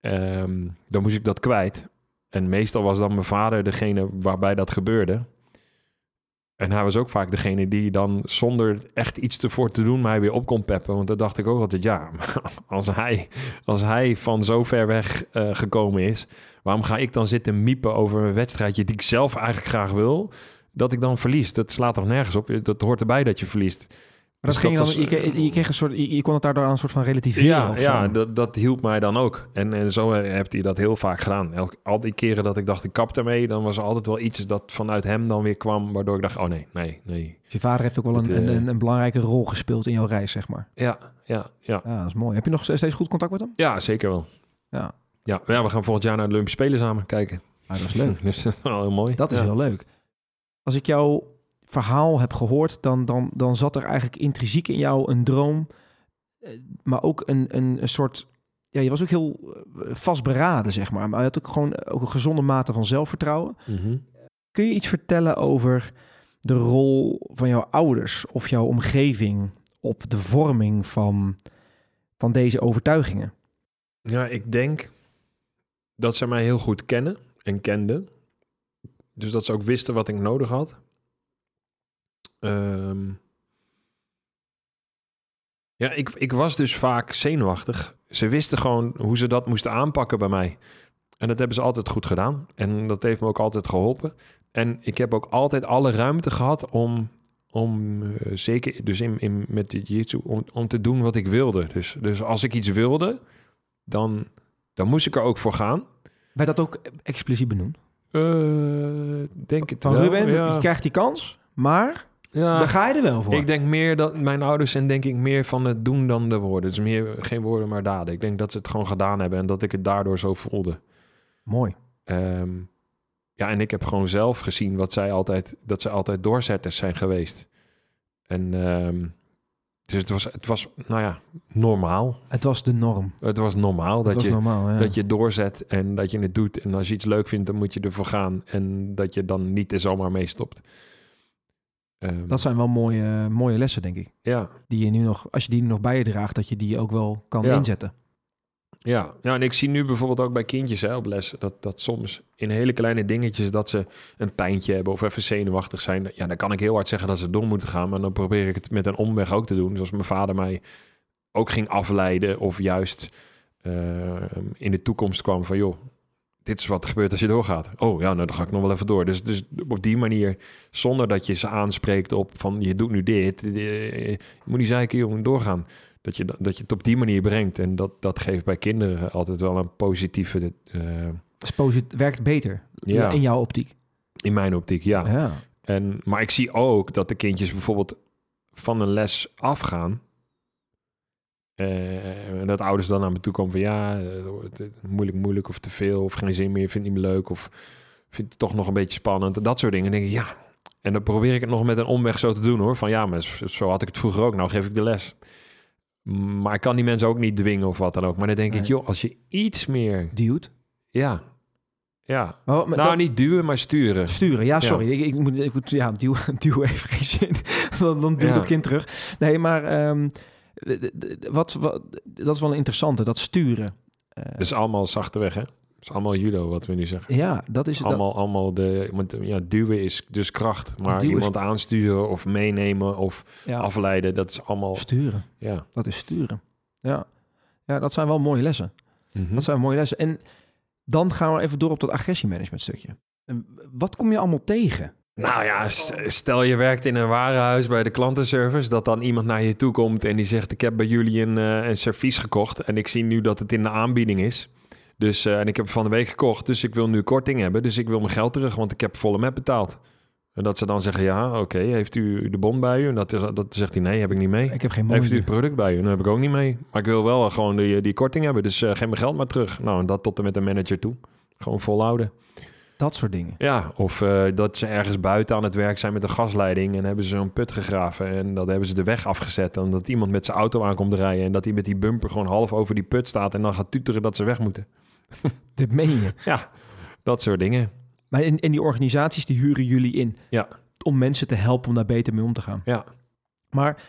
ehm, dan moest ik dat kwijt. En meestal was dan mijn vader degene waarbij dat gebeurde. En hij was ook vaak degene die dan zonder echt iets ervoor te doen mij weer op kon peppen. Want dan dacht ik ook altijd, ja, als hij, als hij van zo ver weg eh, gekomen is, waarom ga ik dan zitten miepen over een wedstrijdje die ik zelf eigenlijk graag wil, dat ik dan verlies? Dat slaat toch nergens op? Dat hoort erbij dat je verliest. Maar dat Dus ging dan, was, je, kreeg, je, kreeg een soort, je, je kon het daardoor aan een soort van relativeren. Ja, ja dat, dat hielp mij dan ook. En, en zo heeft hij dat heel vaak gedaan. Elk, al die keren dat ik dacht, ik kap ermee, dan was er altijd wel iets dat vanuit hem dan weer kwam, waardoor ik dacht, oh nee, nee, nee. Dus je vader heeft ook wel een, Het, eh, een, een, een belangrijke rol gespeeld in jouw reis, zeg maar. Ja, ja, ja. Ja, dat is mooi. Heb je nog steeds goed contact met hem? Ja, zeker wel. Ja, Ja, ja, we gaan volgend jaar naar de Olympische Spelen samen kijken. Ah, dat is leuk. Dat is wel heel mooi. Dat is ja. heel leuk. Als ik jouw verhaal heb gehoord, dan, dan, dan zat er eigenlijk intrinsiek in jou een droom, eh, maar ook een, een, een soort... Ja, je was ook heel eh, vastberaden, zeg maar. Maar je had ook gewoon ook een gezonde mate van zelfvertrouwen. Mhm. Kun je iets vertellen over de rol van jouw ouders of jouw omgeving op de vorming van, van deze overtuigingen? Ja, ik denk dat ze mij heel goed kennen en kenden. Dus dat ze ook wisten wat ik nodig had. Ehm, ja, ik, ik was dus vaak zenuwachtig. Ze wisten gewoon hoe ze dat moesten aanpakken bij mij. En dat hebben ze altijd goed gedaan. En dat heeft me ook altijd geholpen. En ik heb ook altijd alle ruimte gehad om, om eh, zeker dus in, in, met de jiu-jitsu, om, om te doen wat ik wilde. Dus, dus als ik iets wilde, dan, dan moest ik er ook voor gaan. Werd dat ook expliciet benoemd? Eh, denk het Van wel, Ruben, ja. je krijgt die kans, maar... Ja, Dan ga je er wel voor. ik denk meer dat mijn ouders zijn denk ik meer van het doen dan de woorden. Dus meer geen woorden maar daden. Ik denk dat ze het gewoon gedaan hebben en dat ik het daardoor zo voelde. Mooi. Ehm, ja, en ik heb gewoon zelf gezien wat zij altijd, dat ze altijd doorzetters zijn geweest. En ehm, dus het was, het was, nou ja, normaal. Het was de norm. Het was normaal Dat dat, was je, normaal, ja. dat je doorzet en dat je het doet. En als je iets leuk vindt, dan moet je ervoor gaan. En dat je dan niet er zomaar mee stopt. Ehm, Dat zijn wel mooie, mooie lessen, denk ik. ja, Die je nu nog, als je die nog bij je draagt, dat je die ook wel kan Ja. inzetten. Ja, ja, en ik zie nu bijvoorbeeld ook bij kindjes hè, op les... Dat, dat soms in hele kleine dingetjes dat ze een pijntje hebben... of even zenuwachtig zijn. Ja, dan kan ik heel hard zeggen dat ze door moeten gaan... maar dan probeer ik het met een omweg ook te doen. Zoals mijn vader mij ook ging afleiden... of juist eh, in de toekomst kwam van... joh, dit is wat er gebeurt als je doorgaat. Oh ja, nou dan ga ik nog wel even door. Dus, dus op die manier, zonder dat je ze aanspreekt op van... je doet nu dit, eh, je moet niet zeiken, jongen, doorgaan dat je, dat je het op die manier brengt. En dat, dat geeft bij kinderen altijd wel een positieve... Dus posit- werkt beter Ja. in jouw optiek. in mijn optiek, ja. Ja. En, maar ik zie ook dat de kindjes bijvoorbeeld van een les afgaan. Eh, en dat ouders dan naar me toe komen van... ja, moeilijk, moeilijk of te veel... of geen zin meer, vind het niet meer leuk... of vind het toch nog een beetje spannend. Dat soort dingen. Dan denk ik, ja... En dan probeer ik het nog met een omweg zo te doen hoor. Van ja, maar zo- had ik het vroeger ook. Nou geef ik de les. Maar ik kan die mensen ook niet dwingen of wat dan ook. Maar dan denk ik, joh, als je iets meer... Duwt. Ja, ja. Oh, Nou, dat- niet duwen, maar sturen. Sturen, ja, sorry. Ik, ik moet, ik moet, ja, duw, duw heeft geen zin. dan dan duwt Ja. het kind terug. Nee, maar ehm, wat, wat, dat is wel een interessante, dat sturen. Dat is allemaal zachte weg, hè? Dat is allemaal judo, wat we nu zeggen. ja, dat is dat, allemaal, allemaal de... Want ja, duwen is dus kracht. Maar is- iemand aansturen of meenemen of ja, afleiden, dat is allemaal... sturen. Ja. Dat is sturen. Ja. ja, dat zijn wel mooie lessen. Mhm. Dat zijn mooie lessen. En dan gaan we even door op dat agressiemanagement stukje. En Wat kom je allemaal tegen? Nou ja, stel je werkt in een warenhuis bij de klantenservice, dat dan iemand naar je toe komt en die zegt: Ik heb bij jullie een, eh, een servies gekocht en ik zie nu dat het in de aanbieding is. Dus, eh, en ik heb van de week gekocht, dus ik wil nu korting hebben. Dus ik wil mijn geld terug, want ik heb volle met betaald. En dat ze dan zeggen: Ja, oké, heeft u de bon bij u? En dat, is, dat zegt hij: Nee, heb ik niet mee. Ik heb geen Heeft u het product bij u? Dat heb ik ook niet mee. Maar ik wil wel gewoon die, die korting hebben, dus eh, geef mijn geld maar terug. Nou, en dat tot en met de manager toe. Gewoon volhouden. Dat soort dingen. Ja, of eh, dat ze ergens buiten aan het werk zijn met een gasleiding en hebben ze zo'n put gegraven en dat hebben ze de weg afgezet. En dat iemand met zijn auto aankomt rijden en dat hij met die bumper gewoon half over die put staat en dan gaat tuteren dat ze weg moeten. Dit meen je. Ja, dat soort dingen. Maar in, in die organisaties, die huren jullie in. Ja. Om mensen te helpen om daar beter mee om te gaan. Ja. Maar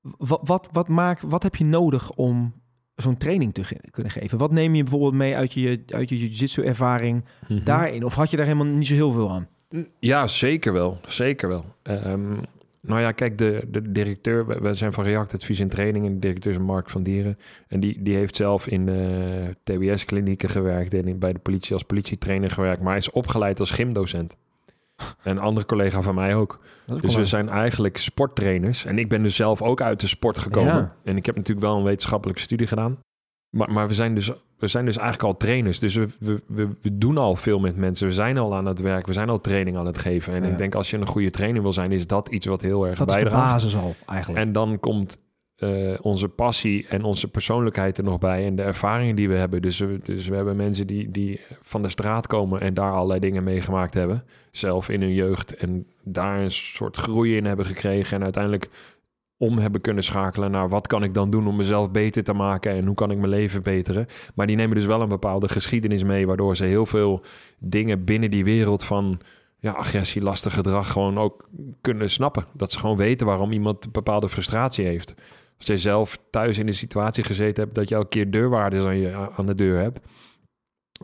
wat, wat, wat, maakt, wat heb je nodig om zo'n training te ge- kunnen geven? Wat neem je bijvoorbeeld mee uit je, uit je jiu-jitsu ervaring Mhm. daarin? Of had je daar helemaal niet zo heel veel aan? Ja, zeker wel. Zeker wel. Ehm, nou ja, kijk, de, de directeur, we, we zijn van React Advies en Training en de directeur is Mark van Dieren. En die, die heeft zelf in de TBS-klinieken gewerkt en in, bij de politie als politietrainer gewerkt, maar hij is opgeleid als gymdocent. En een andere collega van mij ook. Dus we zijn eigenlijk sporttrainers. En ik ben dus zelf ook uit de sport gekomen. Ja. En ik heb natuurlijk wel een wetenschappelijke studie gedaan. Maar, maar we, zijn dus, we zijn dus eigenlijk al trainers. Dus we, we, we, we doen al veel met mensen. We zijn al aan het werk. We zijn al training aan het geven. En Ja. ik denk als je een goede trainer wil zijn, is dat iets wat heel erg dat is de bijdraagt. basis al, eigenlijk. En dan komt eh, onze passie en onze persoonlijkheid er nog bij. En de ervaringen die we hebben. Dus dus we hebben mensen die, die van de straat komen en daar allerlei dingen meegemaakt hebben. Zelf in hun jeugd. En daar een soort groei in hebben gekregen. En uiteindelijk om hebben kunnen schakelen naar wat kan ik dan doen om mezelf beter te maken en hoe kan ik mijn leven verbeteren. Maar die nemen dus wel een bepaalde geschiedenis mee, waardoor ze heel veel dingen binnen die wereld van ja, agressie, lastig gedrag gewoon ook kunnen snappen. Dat ze gewoon weten waarom iemand een bepaalde frustratie heeft. Als jij zelf thuis in de situatie gezeten hebt dat je elke keer deurwaarders aan, je, aan de deur hebt.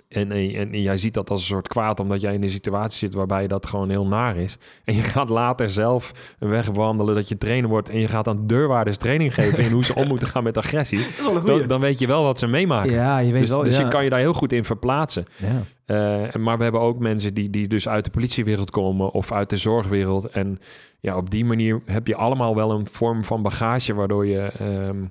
En, en, en jij ziet dat als een soort kwaad, omdat jij in een situatie zit waarbij dat gewoon heel naar is. En je gaat later zelf een weg wandelen dat je trainer wordt. En je gaat aan deurwaarders training geven in hoe ze om moeten gaan met agressie. Dat is wel een Dan, dan weet je wel wat ze meemaken. Ja, je weet dus wel. dus ja. je kan je daar heel goed in verplaatsen. Ja. Eh, maar we hebben ook mensen die, die dus uit de politiewereld komen of uit de zorgwereld. En ja, op die manier heb je allemaal wel een vorm van bagage waardoor je ehm,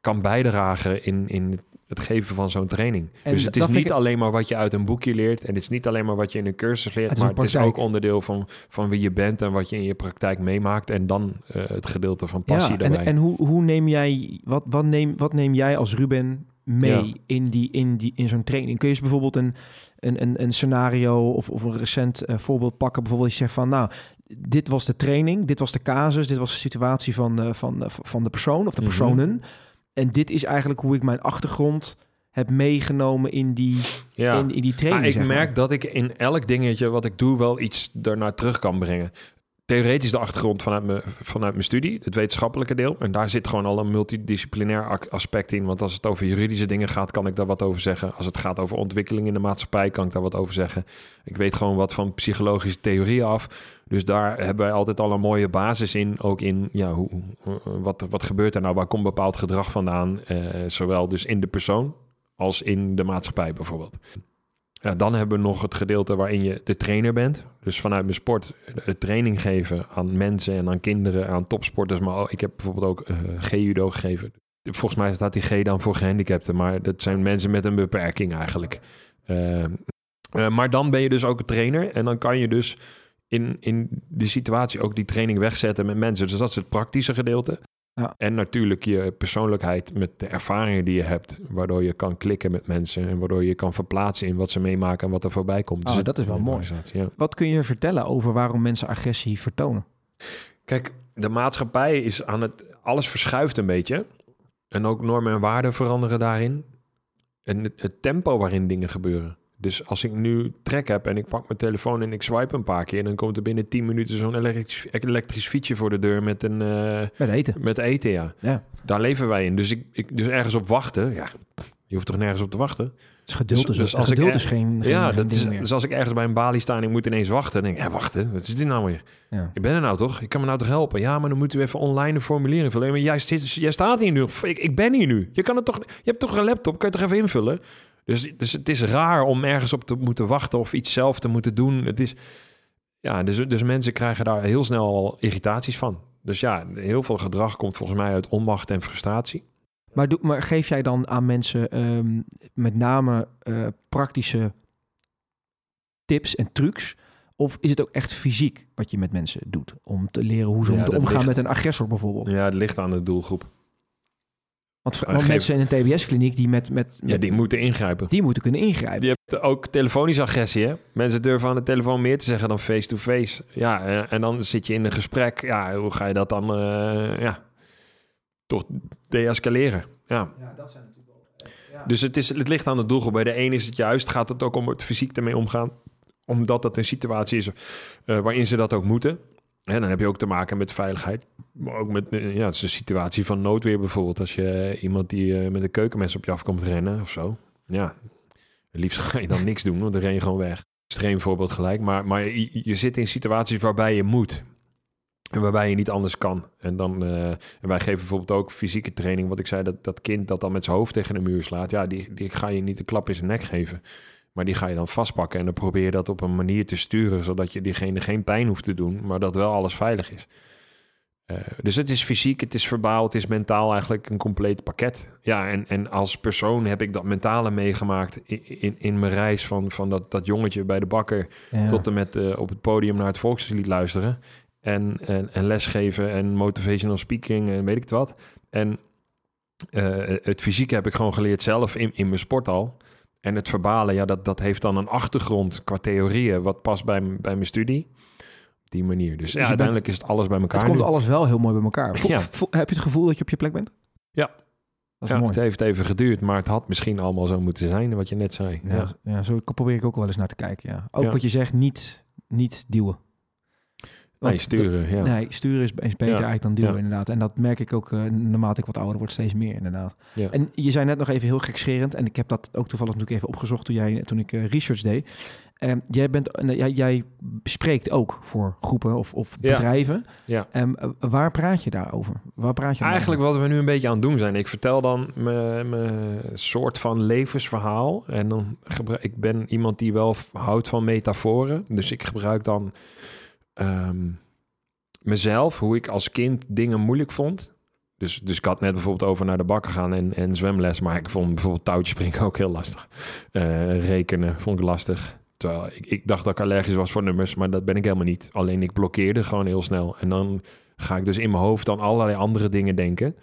kan bijdragen in, in het geven van zo'n training. En dus het is niet ik- alleen maar wat je uit een boekje leert. En het is niet alleen maar wat je in een cursus leert. Het maar het is ook onderdeel van, van wie je bent en wat je in je praktijk meemaakt. En dan eh, het gedeelte van passie ja, daarbij. en, en hoe, hoe neem jij, wat, wat, neem, wat neem jij als Ruben mee Ja. in, die, in, die, in zo'n training? Kun je eens bijvoorbeeld een, een, een, een scenario of, of een recent eh, voorbeeld pakken? Bijvoorbeeld je zegt van, nou, dit was de training, dit was de casus, dit was de situatie van, eh, van, eh, van de persoon of de Mhm. personen. En dit is eigenlijk hoe ik mijn achtergrond heb meegenomen in die, ja. in, in die training. ik maar. merk dat ik in elk dingetje wat ik doe wel iets ernaar terug kan brengen. Theoretisch de achtergrond vanuit mijn, vanuit mijn studie, het wetenschappelijke deel. En daar zit gewoon al een multidisciplinair aspect in. Want als het over juridische dingen gaat, kan ik daar wat over zeggen. Als het gaat over ontwikkeling in de maatschappij, kan ik daar wat over zeggen. Ik weet gewoon wat van psychologische theorieën af. Dus daar hebben wij altijd al een mooie basis in. Ook in, ja, hoe, hoe- wat, wat gebeurt er nou? Waar komt bepaald gedrag vandaan? Eh, zowel dus in de persoon als in de maatschappij bijvoorbeeld. Dan hebben we nog het gedeelte waarin je de trainer bent. Dus vanuit mijn sport de training geven aan mensen en aan kinderen, aan topsporters. Maar ik heb bijvoorbeeld ook eh G-judo gegeven. Volgens mij staat die G dan voor gehandicapten, maar dat zijn mensen met een beperking eigenlijk. Eh, eh, maar dan ben je dus ook een trainer en dan kan je dus in, in die situatie ook die training wegzetten met mensen. Dus dat is het praktische gedeelte. Ja. En natuurlijk je persoonlijkheid met de ervaringen die je hebt, waardoor je kan klikken met mensen en waardoor je kan verplaatsen in wat ze meemaken en wat er voorbij komt. Oh, het- dat is wel mooi. ja. Wat kun je vertellen over waarom mensen agressie vertonen? Kijk, de maatschappij is aan het. Alles verschuift een beetje. En ook normen en waarden veranderen daarin. En het, het tempo waarin dingen gebeuren. Dus als ik nu trek heb en ik pak mijn telefoon en ik swipe een paar keer, dan komt er binnen 10 minuten zo'n elektrisch, elektrisch fietsje voor de deur met een eh, Met eten. met eten. Ja. Ja. Daar leven wij in. Dus ik, ik dus ergens op wachten. Ja, je hoeft toch nergens op te wachten. Dus geduld, Dus- is, dus als geduld ik- is geen, geen, ja, geen dat is, meer. dus als ik ergens bij een balie sta en ik moet ineens wachten, dan denk ik, ja, wachten, wat is dit nou weer? Ja. Ik ben er nou toch? Ik kan me nou toch helpen? Ja, maar dan moeten we even online een formulier invullen. Maar jij staat hier nu. Ik, ik ben hier nu. Je, kan het toch, je hebt toch een laptop? Kan je toch even invullen? Dus, dus het is raar om ergens op te moeten wachten of iets zelf te moeten doen. Het is, ja, dus, dus mensen krijgen daar heel snel al irritaties van. Dus ja, heel veel gedrag komt volgens mij uit onmacht en frustratie. Maar, doe, maar geef jij dan aan mensen ehm, met name eh, praktische tips en trucs? Of is het ook echt fysiek wat je met mensen doet? Om te leren hoe ze Ja, omgaan ligt- met een agressor bijvoorbeeld. Ja, het ligt aan de doelgroep. Want, Maar want geef- mensen in een TBS-kliniek die met, met, Ja, die moeten ingrijpen. die moeten kunnen ingrijpen. Je hebt ook telefonische agressie, hè? Mensen durven aan de telefoon meer te zeggen dan face-to-face. Ja, en, en dan zit je in een gesprek. Ja, hoe ga je dat dan, eh, ja, toch deescaleren? Ja. dat zijn natuurlijk wel... Dus het, is, het ligt aan de doelgroep. Bij de een is het juist, gaat het ook om het fysiek ermee omgaan. Omdat dat een situatie is eh, waarin ze dat ook moeten. En dan heb je ook te maken met veiligheid. Maar ook met, eh, ja, het is een situatie van noodweer bijvoorbeeld. Als je eh, iemand die eh, met een keukenmes op je afkomt rennen of zo. Ja, liefst ga je dan niks doen, want dan ren je gewoon weg. Extreem voorbeeld gelijk. Maar, maar je, zit in situaties waarbij je moet. En waarbij je niet anders kan. En, dan, en wij geven bijvoorbeeld ook fysieke training. Wat ik zei, dat, dat kind dat dan met zijn hoofd tegen de muur slaat. Ja, die, die ga je niet een klap in zijn nek geven. Maar die ga je dan vastpakken. En dan probeer je dat op een manier te sturen. Zodat je diegene geen pijn hoeft te doen. Maar dat wel alles veilig is. Eh, dus het is fysiek, het is verbaal, het is mentaal eigenlijk een compleet pakket. Ja, en, en als persoon heb ik dat mentale meegemaakt in, in, in mijn reis van, van dat, dat jongetje bij de bakker Ja. tot en met eh, op het podium naar het volkslied luisteren. En, en, en lesgeven en motivational speaking en weet ik het wat. En eh, het fysieke heb ik gewoon geleerd zelf in, in mijn sport al. En het verbale, ja, dat, dat heeft dan een achtergrond qua theorieën... wat past bij, bij mijn studie. Op die manier. Dus ja, bent- uiteindelijk is het alles bij elkaar Het komt nu. alles wel heel mooi bij elkaar. Vo- Ja. vo- heb je het gevoel dat je op je plek bent? Ja. Dat is Ja, mooi. het heeft even geduurd, maar het had misschien allemaal zo moeten zijn... wat je net zei. Ja, Ja. zo probeer ik ook wel eens naar te kijken. Ja. Ook wat je zegt, niet, niet duwen. Nee, sturen, ja. Nee, sturen is, is beter Ja. eigenlijk dan duwen, Ja. inderdaad. En dat merk ik ook uh, naarmate ik wat ouder word, steeds meer, inderdaad. En je zei net nog even heel gekscherend, en ik heb dat ook toevallig natuurlijk even opgezocht toen, jij, toen ik uh, research deed. Um, jij, bent, uh, jij, jij spreekt ook voor groepen of, of bedrijven. Ja. Um, waar praat je daarover? Waar praat je Eigenlijk over? wat we nu een beetje aan het doen zijn. Ik vertel dan mijn mijn soort van levensverhaal. En dan gebruik ik ben iemand die wel houdt van metaforen. Dus ik gebruik dan ehm, mezelf, hoe ik als kind dingen moeilijk vond. Dus, dus ik had net bijvoorbeeld over naar de bakken gaan en, en zwemles. Maar ik vond bijvoorbeeld touwtjespringen ook heel lastig. Eh, rekenen vond ik lastig. Terwijl ik, ik dacht dat ik allergisch was voor nummers, maar dat ben ik helemaal niet. Alleen ik blokkeerde gewoon heel snel. En dan ga ik dus in mijn hoofd aan allerlei andere dingen denken.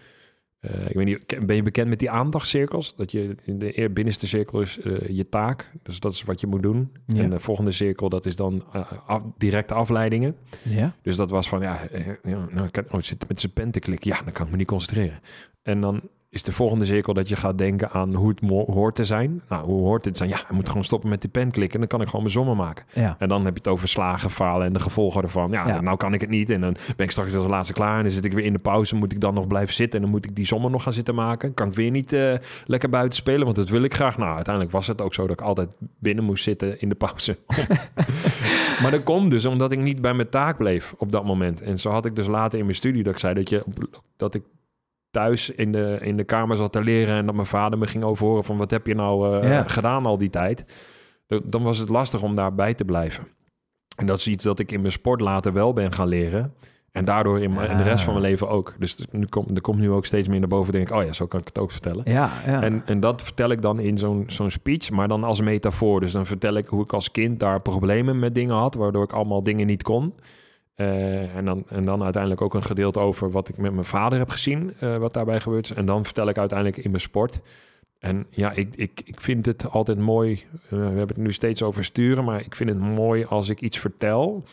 Uh, ik weet niet, ben je bekend met die aandachtscirkels? Dat je in de binnenste cirkel is uh, je taak. Dus dat is wat je moet doen. Ja. En de volgende cirkel, dat is dan uh, af, directe afleidingen. Ja. Dus dat was van, ja, nou, ik kan, oh, zit met zijn pen te klikken. Ja, dan kan ik me niet concentreren. En dan is de volgende cirkel dat je gaat denken aan hoe het hoort te zijn. Nou, hoe hoort het zijn? Ja, je moet gewoon stoppen met die pen klikken. En dan kan ik gewoon mijn sommen maken. Ja. En dan heb je het over slagen, falen en de gevolgen ervan. Ja, Ja. nou kan ik het niet. En dan ben ik straks als laatste klaar. En dan zit ik weer in de pauze. Moet ik dan nog blijven zitten. En dan moet ik die sommen nog gaan zitten maken. Kan ik weer niet eh, lekker buiten spelen. Want dat wil ik graag. Nou, uiteindelijk was het ook zo dat ik altijd binnen moest zitten in de pauze. maar dat komt dus omdat ik niet bij mijn taak bleef op dat moment. En zo had ik dus later in mijn studie dat ik zei dat, je, dat ik thuis in de, in de kamer zat te leren en dat mijn vader me ging overhoren van wat heb je nou eh, Ja. gedaan al die tijd. Dan- was het lastig om daarbij te blijven. En dat is iets dat ik in mijn sport later wel ben gaan leren. En daardoor in, mijn- in de rest van mijn leven ook. Dus nu komt, er komt nu ook steeds meer naar boven. Denk ik, oh ja, zo kan ik het ook vertellen. Ja, ja. En, en dat vertel ik dan in zo'n zo'n speech, maar dan als metafoor. Dus dan vertel ik hoe ik als kind daar problemen met dingen had, waardoor ik allemaal dingen niet kon. Eh, en, dan, en dan uiteindelijk ook een gedeelte over wat ik met mijn vader heb gezien, eh, wat daarbij gebeurt. En dan vertel ik uiteindelijk in mijn sport. En ja, ik, ik, ik vind het altijd mooi. eh, we hebben het nu steeds over sturen, maar ik vind het mooi als ik iets vertel.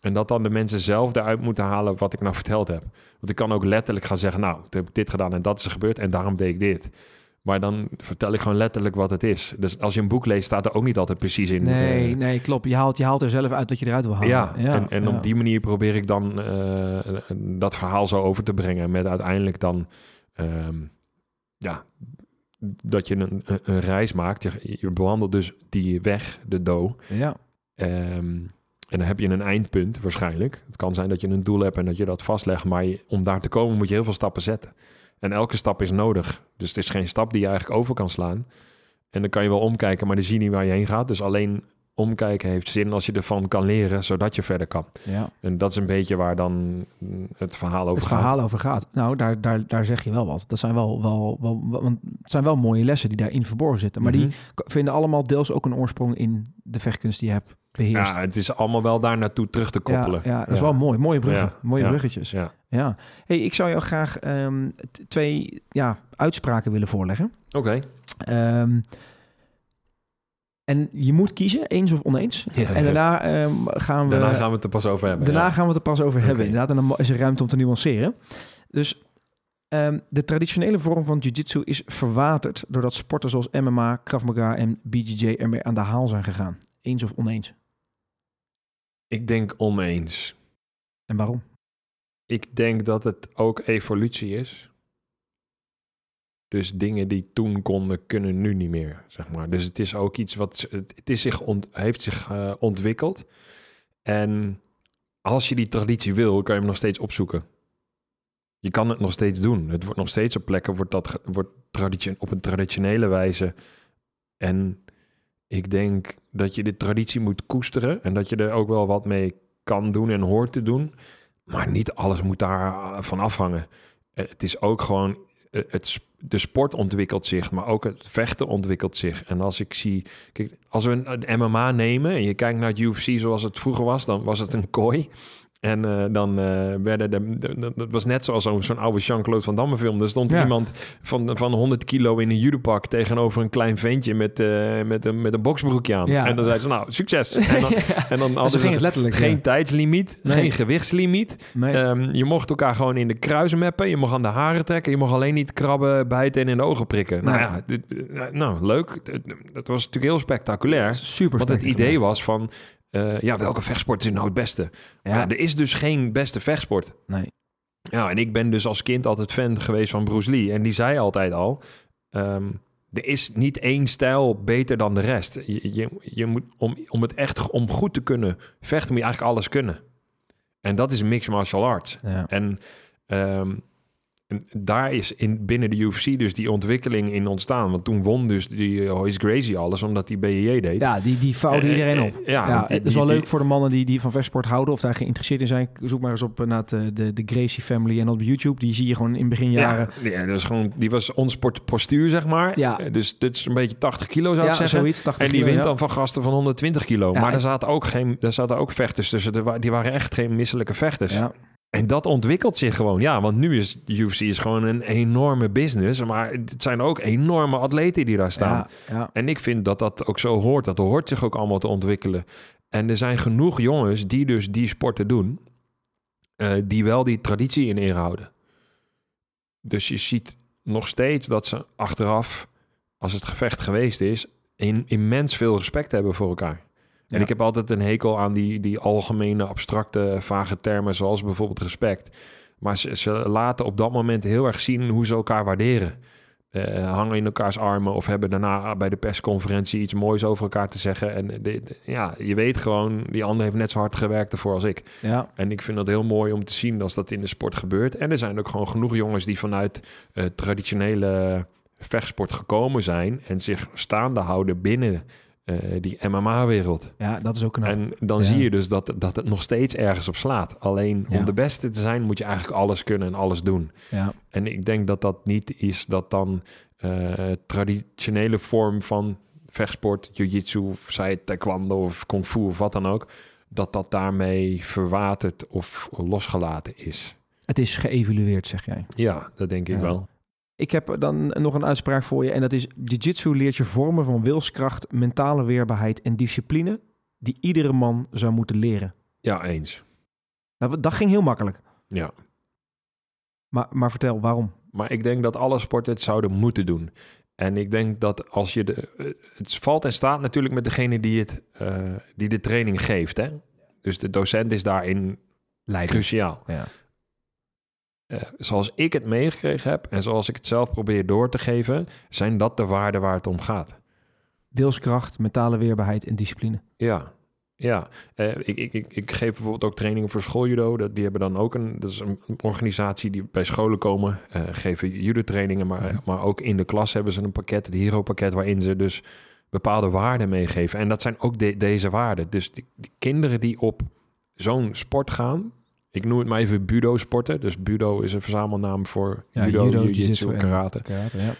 En dat dan de mensen zelf eruit moeten halen wat ik nou verteld heb. Want ik kan ook letterlijk gaan zeggen, nou, ik heb dit gedaan en dat is er gebeurd en daarom deed ik dit. Maar dan vertel ik gewoon letterlijk wat het is. Dus als je een boek leest, staat er ook niet altijd precies in. nee, eh, nee, klopt. Je haalt, je haalt er zelf uit wat je eruit wil halen. ja, en, en ja. op die manier probeer ik dan eh, dat verhaal zo over te brengen. Met uiteindelijk dan, ehm, ja, dat je een, een- reis maakt. Je, je bewandelt dus die weg, de do. Ja, Ehm, en dan heb je een eindpunt waarschijnlijk. Het kan zijn dat je een doel hebt en dat je dat vastlegt. Maar je- om daar te komen moet je heel veel stappen zetten. En elke stap is nodig. Dus het is geen stap die je eigenlijk over kan slaan. En dan kan je wel omkijken, maar dan zie je niet waar je heen gaat. Dus alleen omkijken heeft zin als je ervan kan leren, zodat je verder kan. ja. En dat is een beetje waar dan het verhaal over het gaat. verhaal over gaat. Nou, daar, daar, daar zeg je wel wat. Dat zijn wel, wel, wel, want het zijn wel mooie lessen die daarin verborgen zitten. Maar die Mhm. vinden allemaal deels ook een oorsprong in de vechtkunst die je hebt beheerst. Ja, het is allemaal wel daar naartoe terug te koppelen. Ja, ja, dat is wel mooi. Mooie bruggen. Mooie bruggetjes. Ja. Ja. Hey, ik zou jou graag ehm, twee ja, uitspraken willen voorleggen. Oké. Ehm, en je moet kiezen, eens of oneens. Ja. En daarna ehm, gaan we... Daarna gaan we het er pas over hebben. Daarna ja. gaan we het er pas over hebben, inderdaad. En dan is er ruimte om te nuanceren. Dus de traditionele vorm van jiu-jitsu is verwaterd... doordat sporten zoals MMA, Krav Maga en BJJ ermee aan de haal zijn gegaan. Eens of oneens. Ik denk oneens. En waarom? Ik denk dat het ook evolutie is. Dus dingen die toen konden, kunnen nu niet meer, zeg maar. Dus het is ook iets wat... Het, is zich ont- heeft zich eh, ontwikkeld. En als je die traditie wil, kan je hem nog steeds opzoeken. Je kan het nog steeds doen. Het wordt nog steeds op plekken wordt dat wordt traditio- op een traditionele wijze. En ik denk dat je de traditie moet koesteren en dat je er ook wel wat mee kan doen en hoort te doen. Maar niet alles moet daar van afhangen. Eh, Het is ook gewoon, eh, het, de sport ontwikkelt zich, maar ook het vechten ontwikkelt zich. En als ik zie, kijk, als we een, een MMA nemen en je kijkt naar het UFC zoals het vroeger was, dan was het een kooi. En eh, dan eh, werden de, de- de- dat was net zoals zo'n oude Jean-Claude Van Damme film. Er stond Ja. iemand van, van 100 kilo in een judopak tegenover een klein ventje met, eh, met, een, met een boksbroekje aan. Ja. En dan zei ze, nou, succes. En dan, en dan Dus hadden ze letterlijk. geen ja. tijdslimiet, Nee. geen gewichtslimiet. Nee. Ehm, je mocht elkaar gewoon in de kruisen meppen. Je mocht aan de haren trekken. Je mocht alleen niet krabben, bijten en in de ogen prikken. Nou ja, nou leuk. Dat- was natuurlijk heel spectaculair. Super Want het idee was van... eh, ja, welke vechtsport is nou het beste? Ja. Ja. er is dus geen beste vechtsport. Nee. Ja, en ik ben dus als kind altijd fan geweest van Bruce Lee. En die zei altijd al... ehm, er is niet één stijl beter dan de rest. Je, je, je moet, om, om het echt om goed te kunnen vechten, moet je eigenlijk alles kunnen. En dat is mixed martial arts. Ja. En ehm, En daar is in, binnen de UFC dus die ontwikkeling in ontstaan. Want toen won dus die uh, Gracie alles, omdat die BJJ deed. Ja, die, die vouwde Eh, iedereen eh, op. ja, Ja, want die- het is wel die- leuk voor de mannen die, die van vechtsport houden of daar geïnteresseerd in zijn. Zoek maar eens op naar de, de Gracie Family en op YouTube. Die zie je gewoon in beginjaren. Ja, ja, dat is gewoon, die was onsport postuur, zeg maar. Ja. Dus dit is een beetje 80 kilo, zou Ja, ik zeggen. zoiets. 80 En die kilo, wint dan van gasten van 120 kilo. Ja, maar er zaten ook geen, er zaten ook vechters tussen. Die waren echt geen misselijke vechters. Ja, En dat ontwikkelt zich gewoon. Ja, want nu is UFC is gewoon een enorme business. Maar het zijn ook enorme atleten die daar staan. ja, ja. En ik vind dat dat ook zo hoort. Dat hoort zich ook allemaal te ontwikkelen. En er zijn genoeg jongens die dus die sporten doen. eh, die wel die traditie in ere houden. Dus je ziet nog steeds dat ze achteraf, als het gevecht geweest is, in, immens veel respect hebben voor elkaar. En ik heb altijd een hekel aan die, die algemene, abstracte, vage termen, zoals bijvoorbeeld respect. Maar ze, ze laten op dat moment heel erg zien hoe ze elkaar waarderen. Eh, hangen in elkaars armen of hebben daarna bij de persconferentie iets moois over elkaar te zeggen. En de- de- ja, je weet gewoon, die ander heeft net zo hard gewerkt ervoor als ik. ja. En ik vind dat heel mooi om te zien als dat in de sport gebeurt. En er zijn ook gewoon genoeg jongens die vanuit eh, traditionele vechtsport gekomen zijn en zich staande houden binnen die MMA-wereld. ja, dat is ook een En dan Ja. zie je dus dat, dat het nog steeds ergens op slaat. Alleen Ja. om de beste te zijn moet je eigenlijk alles kunnen en alles doen. Ja, En ik denk dat dat niet is dat dan eh, traditionele vorm van vechtsport, jiu-jitsu, of zij het taekwondo of kung fu of wat dan ook, dat dat daarmee verwaterd of losgelaten is. het is geëvalueerd, zeg jij. Ja, dat denk ik wel. Ik heb dan nog een uitspraak voor je. En dat is: Jiu-Jitsu leert je vormen van wilskracht, mentale weerbaarheid en discipline. die iedere man zou moeten leren. Ja, eens. Nou, dat ging heel makkelijk. Ja. Maar, maar vertel, waarom? Maar ik denk dat alle sporten het zouden moeten doen. En ik denk dat als je de. Het valt en staat natuurlijk met degene die, het, eh, die de training geeft. Hè? Dus de docent is daarin Leiden. cruciaal. Ja. Eh, zoals ik het meegekregen heb en zoals ik het zelf probeer door te geven, zijn dat de waarden waar het om gaat. Wilskracht, mentale weerbaarheid en discipline. Ja, ja. Eh, ik, ik, ik, ik geef bijvoorbeeld ook trainingen voor schooljudo. Dat, die hebben dan ook een, dat is een organisatie die bij scholen komen, eh, geven judo-trainingen, maar, maar ook in de klas hebben ze een pakket, het hero-pakket, waarin ze dus bepaalde waarden meegeven. En dat zijn ook de- deze waarden. Dus die, die kinderen die op zo'n sport gaan, ik noem het maar even budo-sporten. Dus budo is een verzamelnaam voor Ja, judo, judo, jiu-jitsu, jiu-jitsu en- karate. Karate, ja.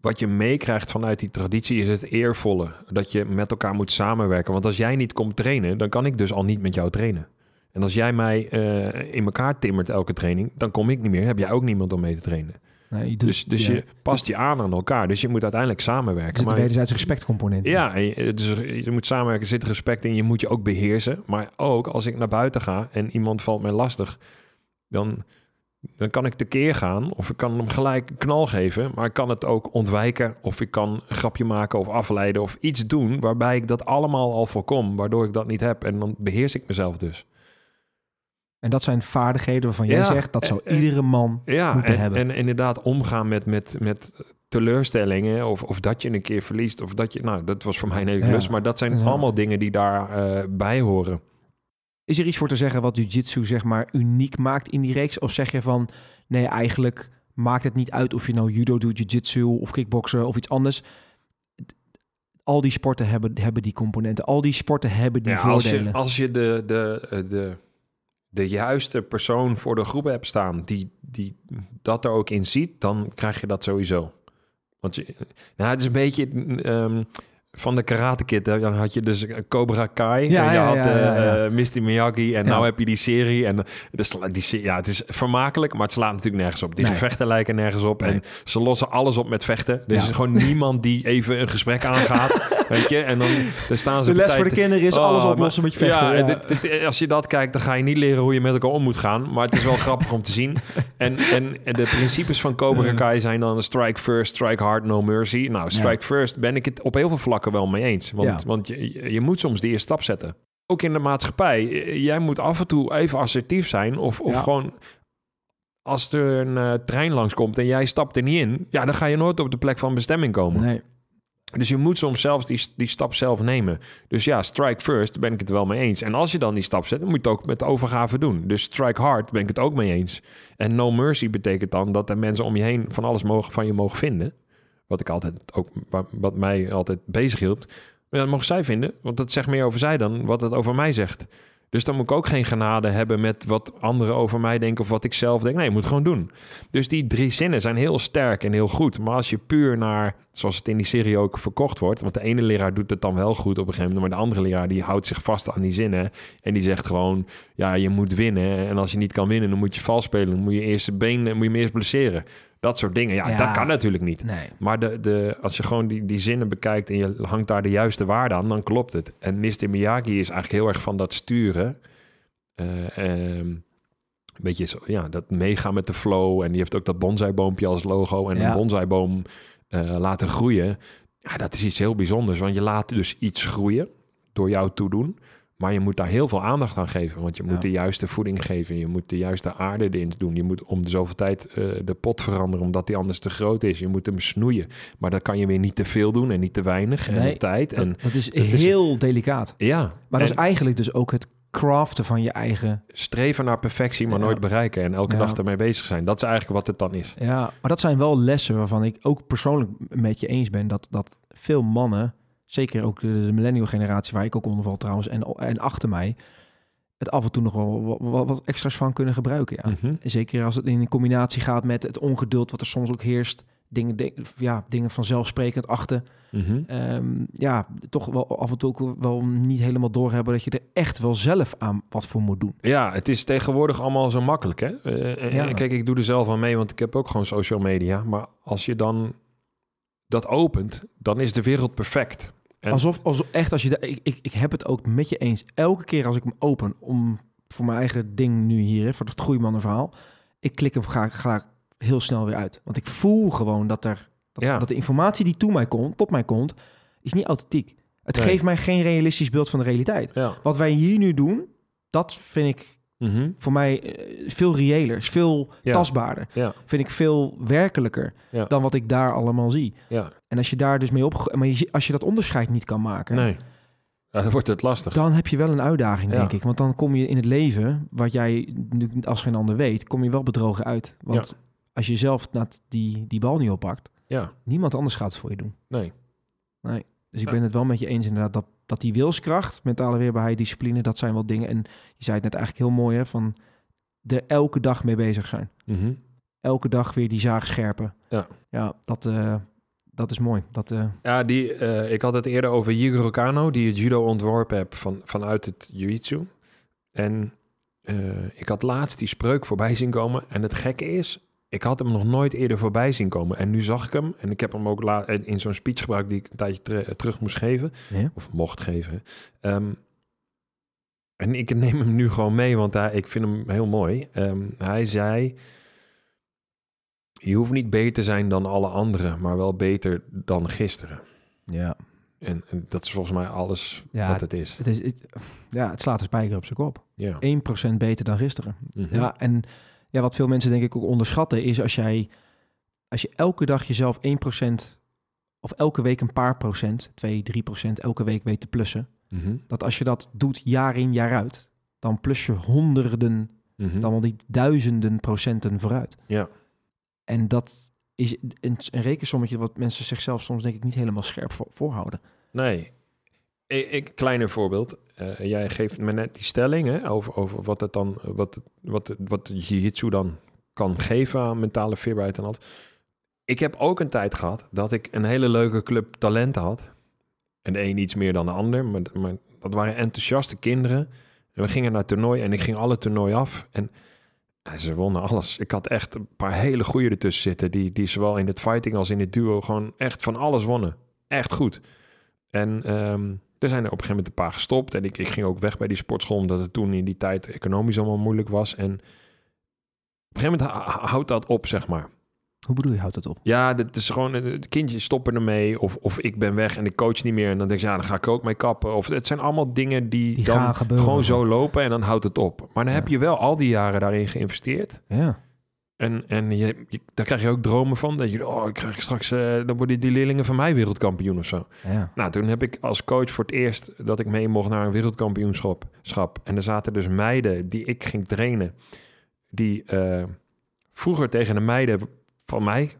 Wat je meekrijgt vanuit die traditie is het eervolle. Dat je met elkaar moet samenwerken. Want als jij niet komt trainen, dan kan ik dus al niet met jou trainen. En als jij mij eh, in elkaar timmert elke training, dan kom ik niet meer. Heb jij ook niemand om mee te trainen. Nee, je doet- Dus, dus ja. je past je aan aan elkaar. Dus je moet uiteindelijk Er samenwerken. zit een wederzijds respectcomponent ja, je, dus je moet samenwerken, er zit respect in. Je moet je ook beheersen. Maar ook als ik naar buiten ga en iemand valt mij lastig, dan, dan kan ik tekeer gaan. Of ik kan hem gelijk een knal geven. Maar ik kan het ook ontwijken. Of ik kan een grapje maken of afleiden. Of iets doen waarbij ik dat allemaal al voorkom. Waardoor ik dat niet heb. En dan beheers ik mezelf dus. En dat zijn vaardigheden waarvan jij Ja, zegt dat zou eh, eh, iedere man Ja, moeten en, hebben. en inderdaad omgaan met, met, met teleurstellingen. Of, of dat je een keer verliest. Of dat je, nou, dat was voor mij een hele Ja. klus. Maar dat zijn allemaal dingen die daarbij bij horen. Is er iets voor te zeggen wat jiu-jitsu zeg maar uniek maakt in die reeks? Of zeg je van, nee, eigenlijk maakt het niet uit of je nou judo doet, jiu-jitsu of kickboksen of iets anders. Al die sporten hebben, hebben die componenten. Al die sporten hebben die Ja, als voordelen. je, als je de, de, eh, de, de juiste persoon voor de groep hebt staan die, die dat er ook in ziet, dan krijg je dat sowieso. Want je, nou, het is een beetje ehm, van de Karate Kid. Hè? Dan had je dus Cobra Kai. Ja, en je ja, had ja, eh, eh, Misty Miyagi. En nou heb je die serie. En sla- die, ja, het is vermakelijk, maar het slaat natuurlijk nergens op. Die Nee. gevechten lijken nergens op. Nee. En ze lossen alles op met vechten. Er Ja. is gewoon niemand die even een gesprek aangaat. weet je? En dan, dan staan ze de les voor de kinderen is Oh, alles maar- oplossen met je vechten. Ja, Ja, dit- dit- als je dat kijkt, dan ga je niet leren hoe je met elkaar om moet gaan. Maar het is wel grappig om te zien. En, en de principes van Cobra Kai zijn dan strike first, strike hard, no mercy. Nou, strike first ben ik het op heel veel vlakken wel mee eens. Want, Ja. want je, je moet soms de eerste stap zetten. Ook in de maatschappij. Jij moet af en toe even assertief zijn. Of, of Ja. gewoon... Als er een eh, trein langskomt en jij stapt er niet in... Ja, dan ga je nooit op de plek van bestemming komen. Nee. Dus je moet soms zelfs die, die stap zelf nemen. Dus ja, strike first, ben ik het wel mee eens. En als je dan die stap zet, dan moet je het ook met overgave doen. Dus strike hard, ben ik het ook mee eens. En no mercy betekent dan dat de mensen om je heen van alles mogen, van je mogen vinden. Wat ik altijd ook, wat mij altijd bezig hield. Maar dat mogen zij vinden, want dat zegt meer over zij dan wat het over mij zegt. Dus dan moet ik ook geen genade hebben met wat anderen over mij denken of wat ik zelf denk. Nee, je moet gewoon doen. Dus die drie zinnen zijn heel sterk en heel goed. Maar als je puur naar, zoals het in die serie ook verkocht wordt, want de ene leraar doet het dan wel goed op een gegeven moment, maar de andere leraar die houdt zich vast aan die zinnen en die zegt gewoon, ja, je moet winnen. En als je niet kan winnen, dan moet je vals spelen. Dan moet je eerst been, moet je hem eerst blesseren. Dat soort dingen. Ja, dat kan natuurlijk niet. Nee. Maar de, de, als je gewoon die, die zinnen bekijkt en je hangt daar de juiste waarde aan, dan klopt het. En Mr. Miyagi is eigenlijk heel erg van dat sturen. Uh, een beetje zo, ja, dat meegaan met de flow. En die heeft ook dat bonsaiboompje als logo. En een bonsaiboom uh, laten groeien. Ja, dat is iets heel bijzonders. Want je laat dus iets groeien door jou toedoen. Maar je moet daar heel veel aandacht aan geven. Want je moet de juiste voeding geven. Je moet de juiste aarde erin doen. Je moet om de zoveel tijd uh, de pot veranderen. Omdat die anders te groot is. Je moet hem snoeien. Maar dat kan je weer niet te veel doen. En niet te weinig. En de tijd. Dat, en dat is heel delicaat. Ja. Maar dat is eigenlijk dus ook het craften van je eigen... Streven naar perfectie, maar Ja. nooit bereiken. En elke Ja. dag ermee bezig zijn. Dat is eigenlijk wat het dan is. Ja, maar dat zijn wel lessen waarvan ik ook persoonlijk met je eens ben... dat, dat veel mannen, zeker ook de, millennial generatie... waar ik ook onder val trouwens, en, en achter mij... het af en toe nog wel wat, wat, wat extra's van kunnen gebruiken, ja. Mhm. Zeker als het in combinatie gaat met het ongeduld... wat er soms ook heerst. Dingen, de- ja, dingen vanzelfsprekend achter. Mhm. Ehm, ja, toch wel af en toe ook wel niet helemaal doorhebben... dat je er echt wel zelf aan wat voor moet doen. Ja, het is tegenwoordig allemaal zo makkelijk, hè? Eh, eh, Ja. Kijk, ik doe er zelf aan mee, want ik heb ook gewoon social media. Maar als je dan dat opent, dan is de wereld perfect. En- Alsof, alsof echt, als je de, ik, ik, ik heb het ook met je eens. Elke keer als ik hem open, om voor mijn eigen ding nu hier, voor het groeimannenverhaal, ik klik hem graag, graag heel snel weer uit. Want ik voel gewoon dat er, dat, Ja. dat de informatie die toe mij komt, tot mij komt, is niet authentiek. Het Nee. geeft mij geen realistisch beeld van de realiteit. Ja. Wat wij hier nu doen, dat vind ik Mhm. voor mij eh, veel reëler, is veel Ja. tastbaarder. Ja. Vind ik veel werkelijker Ja. dan wat ik daar allemaal zie. Ja. En als je daar dus mee op, maar je, als je dat onderscheid niet kan maken, Nee. Ja, dan wordt het lastig. dan heb je wel een uitdaging, denk ik. Want dan kom je in het leven, wat jij nu als geen ander weet, kom je wel bedrogen uit. Want als je zelf dat die, die bal niet oppakt, Ja. niemand anders gaat het voor je doen. Nee. Dus ik ben het wel met je eens inderdaad dat, dat die wilskracht, mentale weerbaarheid, discipline, dat zijn wel dingen. En je zei het net eigenlijk heel mooi, hè, van er elke dag mee bezig zijn. Mhm. Elke dag weer die zaag scherpen. Ja. Ja, dat, eh, dat is mooi. Dat, eh, Ja, die, eh, ik had het eerder over Jigoro Kano, die het judo ontworpen heb van, vanuit het jiu-jitsu. En ik had laatst die spreuk voorbij zien komen. En het gekke is, ik had hem nog nooit eerder voorbij zien komen. En nu zag ik hem. En ik heb hem ook la- in zo'n speech gebruikt die ik een tijdje ter- terug moest geven. ja. Of mocht geven. Ehm, en ik neem hem nu gewoon mee, want hij, ik vind hem heel mooi. Ehm, hij zei... Je hoeft niet beter te zijn dan alle anderen, maar wel beter dan gisteren. ja. En, en dat is volgens mij alles Ja, wat het is. Het, is, het, ja, het slaat de spijker op zijn kop. Ja. 1% beter dan gisteren. Mhm. Ja, en ja, wat veel mensen denk ik ook onderschatten is als jij, als je elke dag jezelf 1% of elke week een paar procent, 2, 3% elke week weet te plussen, Mhm. dat als je dat doet jaar in jaar uit, dan plus je honderden, Mhm. dan wel niet duizenden procenten vooruit. Ja. En dat is een, een rekensommetje wat mensen zichzelf soms denk ik niet helemaal scherp voor, voorhouden. Nee. Ik, kleiner voorbeeld. Eh, jij geeft me net die stelling hè, over, over wat het dan, wat, wat, wat de jiu-jitsu dan kan geven aan mentale veerbaarheid en al. Ik heb ook een tijd gehad dat ik een hele leuke club talenten had. En de een iets meer dan de ander, maar, maar dat waren enthousiaste kinderen. En we gingen naar toernooi en ik ging alle toernooi af. En ze wonnen alles. Ik had echt een paar hele goede ertussen zitten. Die, die zowel in het fighting als in het duo gewoon echt van alles wonnen. Echt goed. En ehm, er zijn er op een gegeven moment een paar gestopt. En ik, ik ging ook weg bij die sportschool, omdat het toen in die tijd economisch allemaal moeilijk was. En op een gegeven moment hou- houdt dat op, zeg maar. Hoe bedoel je, houdt dat op? Ja, het is gewoon, eh, de kindjes stoppen ermee. Of, of ik ben weg en ik coach niet meer. En dan denk je, ja, dan ga ik ook mee kappen. Of het zijn allemaal dingen die, Die dan gewoon zo lopen en dan houdt het op. Maar dan heb je wel al die jaren daarin geïnvesteerd. Ja, En, en je, je- daar krijg je ook dromen van. Dat je, oh, ik krijg straks, eh, dan worden die leerlingen van mij wereldkampioen of zo. Ja. Nou, toen heb ik als coach voor het eerst dat ik mee mocht naar een wereldkampioenschap. schap. En er zaten dus meiden die ik ging trainen, die eh, vroeger tegen de meiden van mij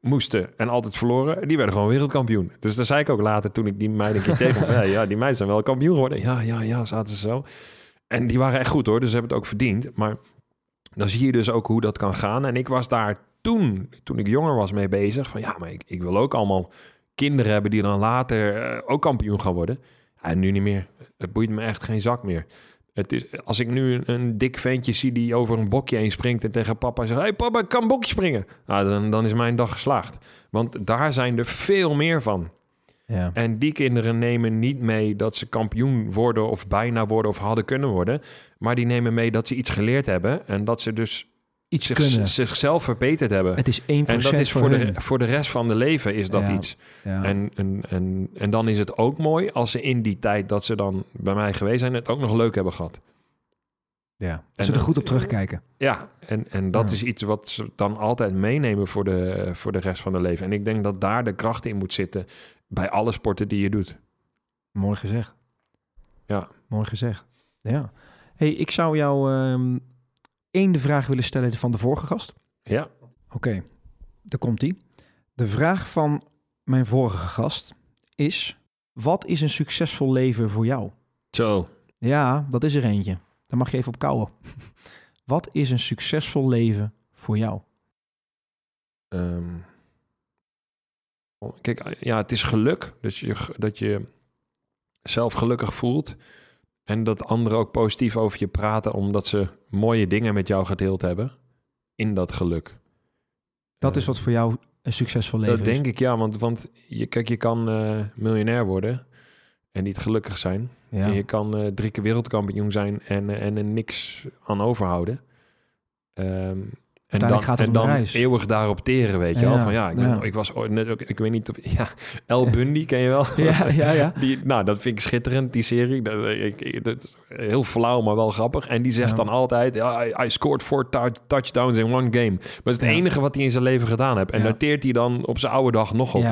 moesten en altijd verloren. Die werden gewoon wereldkampioen. Dus daar zei ik ook later toen ik die meiden een keer tegen. Ja, ja, die meiden zijn wel kampioen geworden. Ja, ja, ja, zaten ze zo. En die waren echt goed hoor, dus ze hebben het ook verdiend. Maar dan zie je dus ook hoe dat kan gaan. En ik was daar toen, toen ik jonger was, mee bezig. Van ja, maar ik, ik wil ook allemaal kinderen hebben die dan later eh, ook kampioen gaan worden. En nu niet meer. Het boeit me echt geen zak meer. Het is, als ik nu een, dik ventje zie die over een bokje heen springt en tegen papa zegt: Hey papa, ik kan bokje springen. Nou, dan, dan is mijn dag geslaagd. Want daar zijn er veel meer van. Ja. En die kinderen nemen niet mee dat ze kampioen worden of bijna worden of hadden kunnen worden. Maar die nemen mee dat ze iets geleerd hebben en dat ze dus Iets zich- zichzelf verbeterd hebben. Het is 1% En dat is voor, voor de, hun. voor de rest van de leven is dat Ja. iets. Ja. En, en, en, en dan is het ook mooi als ze in die tijd dat ze dan bij mij geweest zijn, het ook nog leuk hebben gehad. ja. en ze er goed op terugkijken. Ja, en, en dat Ja. is iets wat ze dan altijd meenemen voor de, voor de rest van hun leven. En ik denk dat daar de kracht in moet zitten bij alle sporten die je doet. Mooi gezegd. Ja. Mooi gezegd. Ja. Hey, ik zou jou ehm één de vraag willen stellen van de vorige gast. Ja, Oké, daar komt die. De vraag van mijn vorige gast is: wat is een succesvol leven voor jou? zo. Ja, dat is er eentje. Daar mag je even op kouwen. wat is een succesvol leven voor jou? Ehm, kijk, ja, het is geluk. Dus je, dat je zelf gelukkig voelt. En dat anderen ook positief over je praten, omdat ze mooie dingen met jou gedeeld hebben. In dat geluk. Dat is Eh, wat voor jou een succesvol leven Dat is. denk ik, ja. Want, want je, kijk, je kan eh, miljonair worden en niet gelukkig zijn. Ja. En je kan eh, drie keer wereldkampioen zijn en, en er niks aan overhouden. Ehm, en dan, gaat het en dan reis. eeuwig daarop teren, weet je wel. Ja, Van ja, ik, ben, ja. ik was ooit net ook, ik weet niet of, ja, El Bundy ken je wel? Ja, ja, ja. Die, nou, dat vind ik schitterend, die serie. Dat, ik, dat is heel flauw, maar wel grappig. En die zegt Ja. dan altijd, ja, I, I scored four tou- touchdowns in one game. Maar dat is het enige wat hij in zijn leven gedaan heeft. En Ja. daar teert hij dan op zijn oude dag nog op.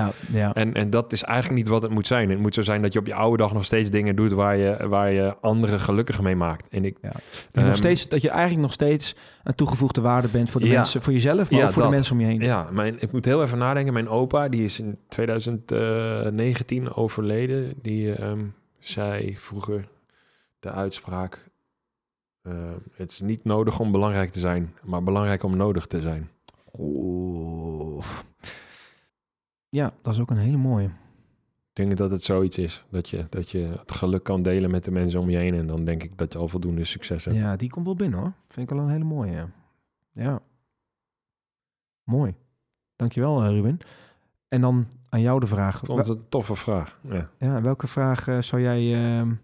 En, en dat is eigenlijk niet wat het moet zijn. Het moet zo zijn dat je op je oude dag nog steeds dingen doet waar je, waar je anderen gelukkig mee maakt. En ik, je, Ehm, nog steeds, dat je eigenlijk nog steeds een toegevoegde waarde bent voor de Ja. mensen, voor jezelf, maar Ja, ook voor de mensen om je heen. ja, mijn, ik moet heel even nadenken. Mijn opa, die is in 2019 overleden. Die ehm, zei vroeger de uitspraak... eh, het is niet nodig om belangrijk te zijn, maar belangrijk om nodig te zijn. Oeh. Ja, dat is ook een hele mooie. Ik denk dat het zoiets is. Dat je, dat je het geluk kan delen met de mensen om je heen. En dan denk ik dat je al voldoende succes hebt. Ja, die komt wel binnen hoor. Vind ik wel een hele mooie. Ja. ja. Mooi. Dankjewel eh, Ruben. En dan aan jou de vraag. Ik vond het een toffe vraag. Ja. Ja, welke vraag eh, zou jij ehm,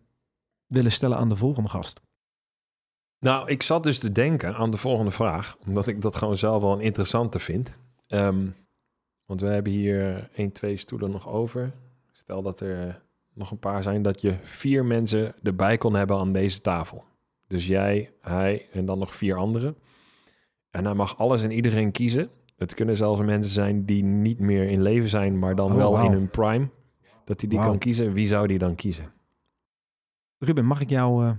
willen stellen aan de volgende gast? Nou, ik zat dus te denken aan de volgende vraag, omdat ik dat gewoon zelf wel een interessante vind. Ehm, want we hebben hier één, twee stoelen nog over. Stel dat er eh, nog een paar zijn, dat je vier mensen erbij kon hebben aan deze tafel. Dus jij, hij en dan nog vier anderen. En hij mag alles en iedereen kiezen. Het kunnen zelfs mensen zijn die niet meer in leven zijn, maar dan Oh, wel in hun prime. Dat hij die kan kiezen. Wie zou die dan kiezen? Ruben, mag ik jou eh,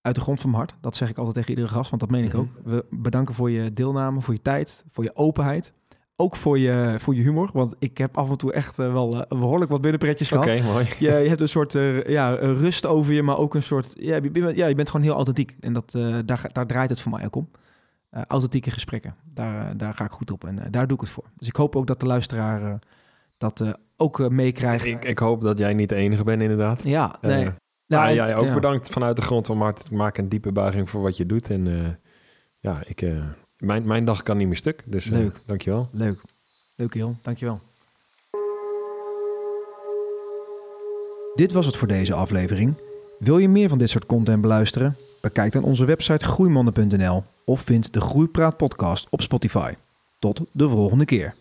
uit de grond van mijn hart, dat zeg ik altijd tegen iedere gast, want dat meen ik Mhm. ook. We bedanken voor je deelname, voor je tijd, voor je openheid. Ook voor je, voor je humor, want ik heb af en toe echt eh, wel eh, behoorlijk wat binnenpretjes Oké, gehad. mooi. Je, je hebt een soort eh, ja, rust over je, maar ook een soort... Ja, je, bent- ja, je bent gewoon heel authentiek. En dat, daar, daar draait het voor mij ook om. Authentieke gesprekken, daar, daar ga ik goed op en daar doe ik het voor. Dus ik hoop ook dat de luisteraar dat ook meekrijgt. Ik, ik hoop dat jij niet de enige bent, inderdaad. Ja, nee. Nou, ja, ook ja. bedankt vanuit de grond van hart. Ik maak een diepe buiging voor wat je doet. En ja, ik, mijn, mijn dag kan niet meer stuk. Dus eh, Leuk. dankjewel. Leuk. Leuk, Jan. Dankjewel. Dit was het voor deze aflevering. Wil je meer van dit soort content beluisteren? Bekijk dan onze website groeimanden.nl of vind de Groeipraat podcast op Spotify. Tot de volgende keer.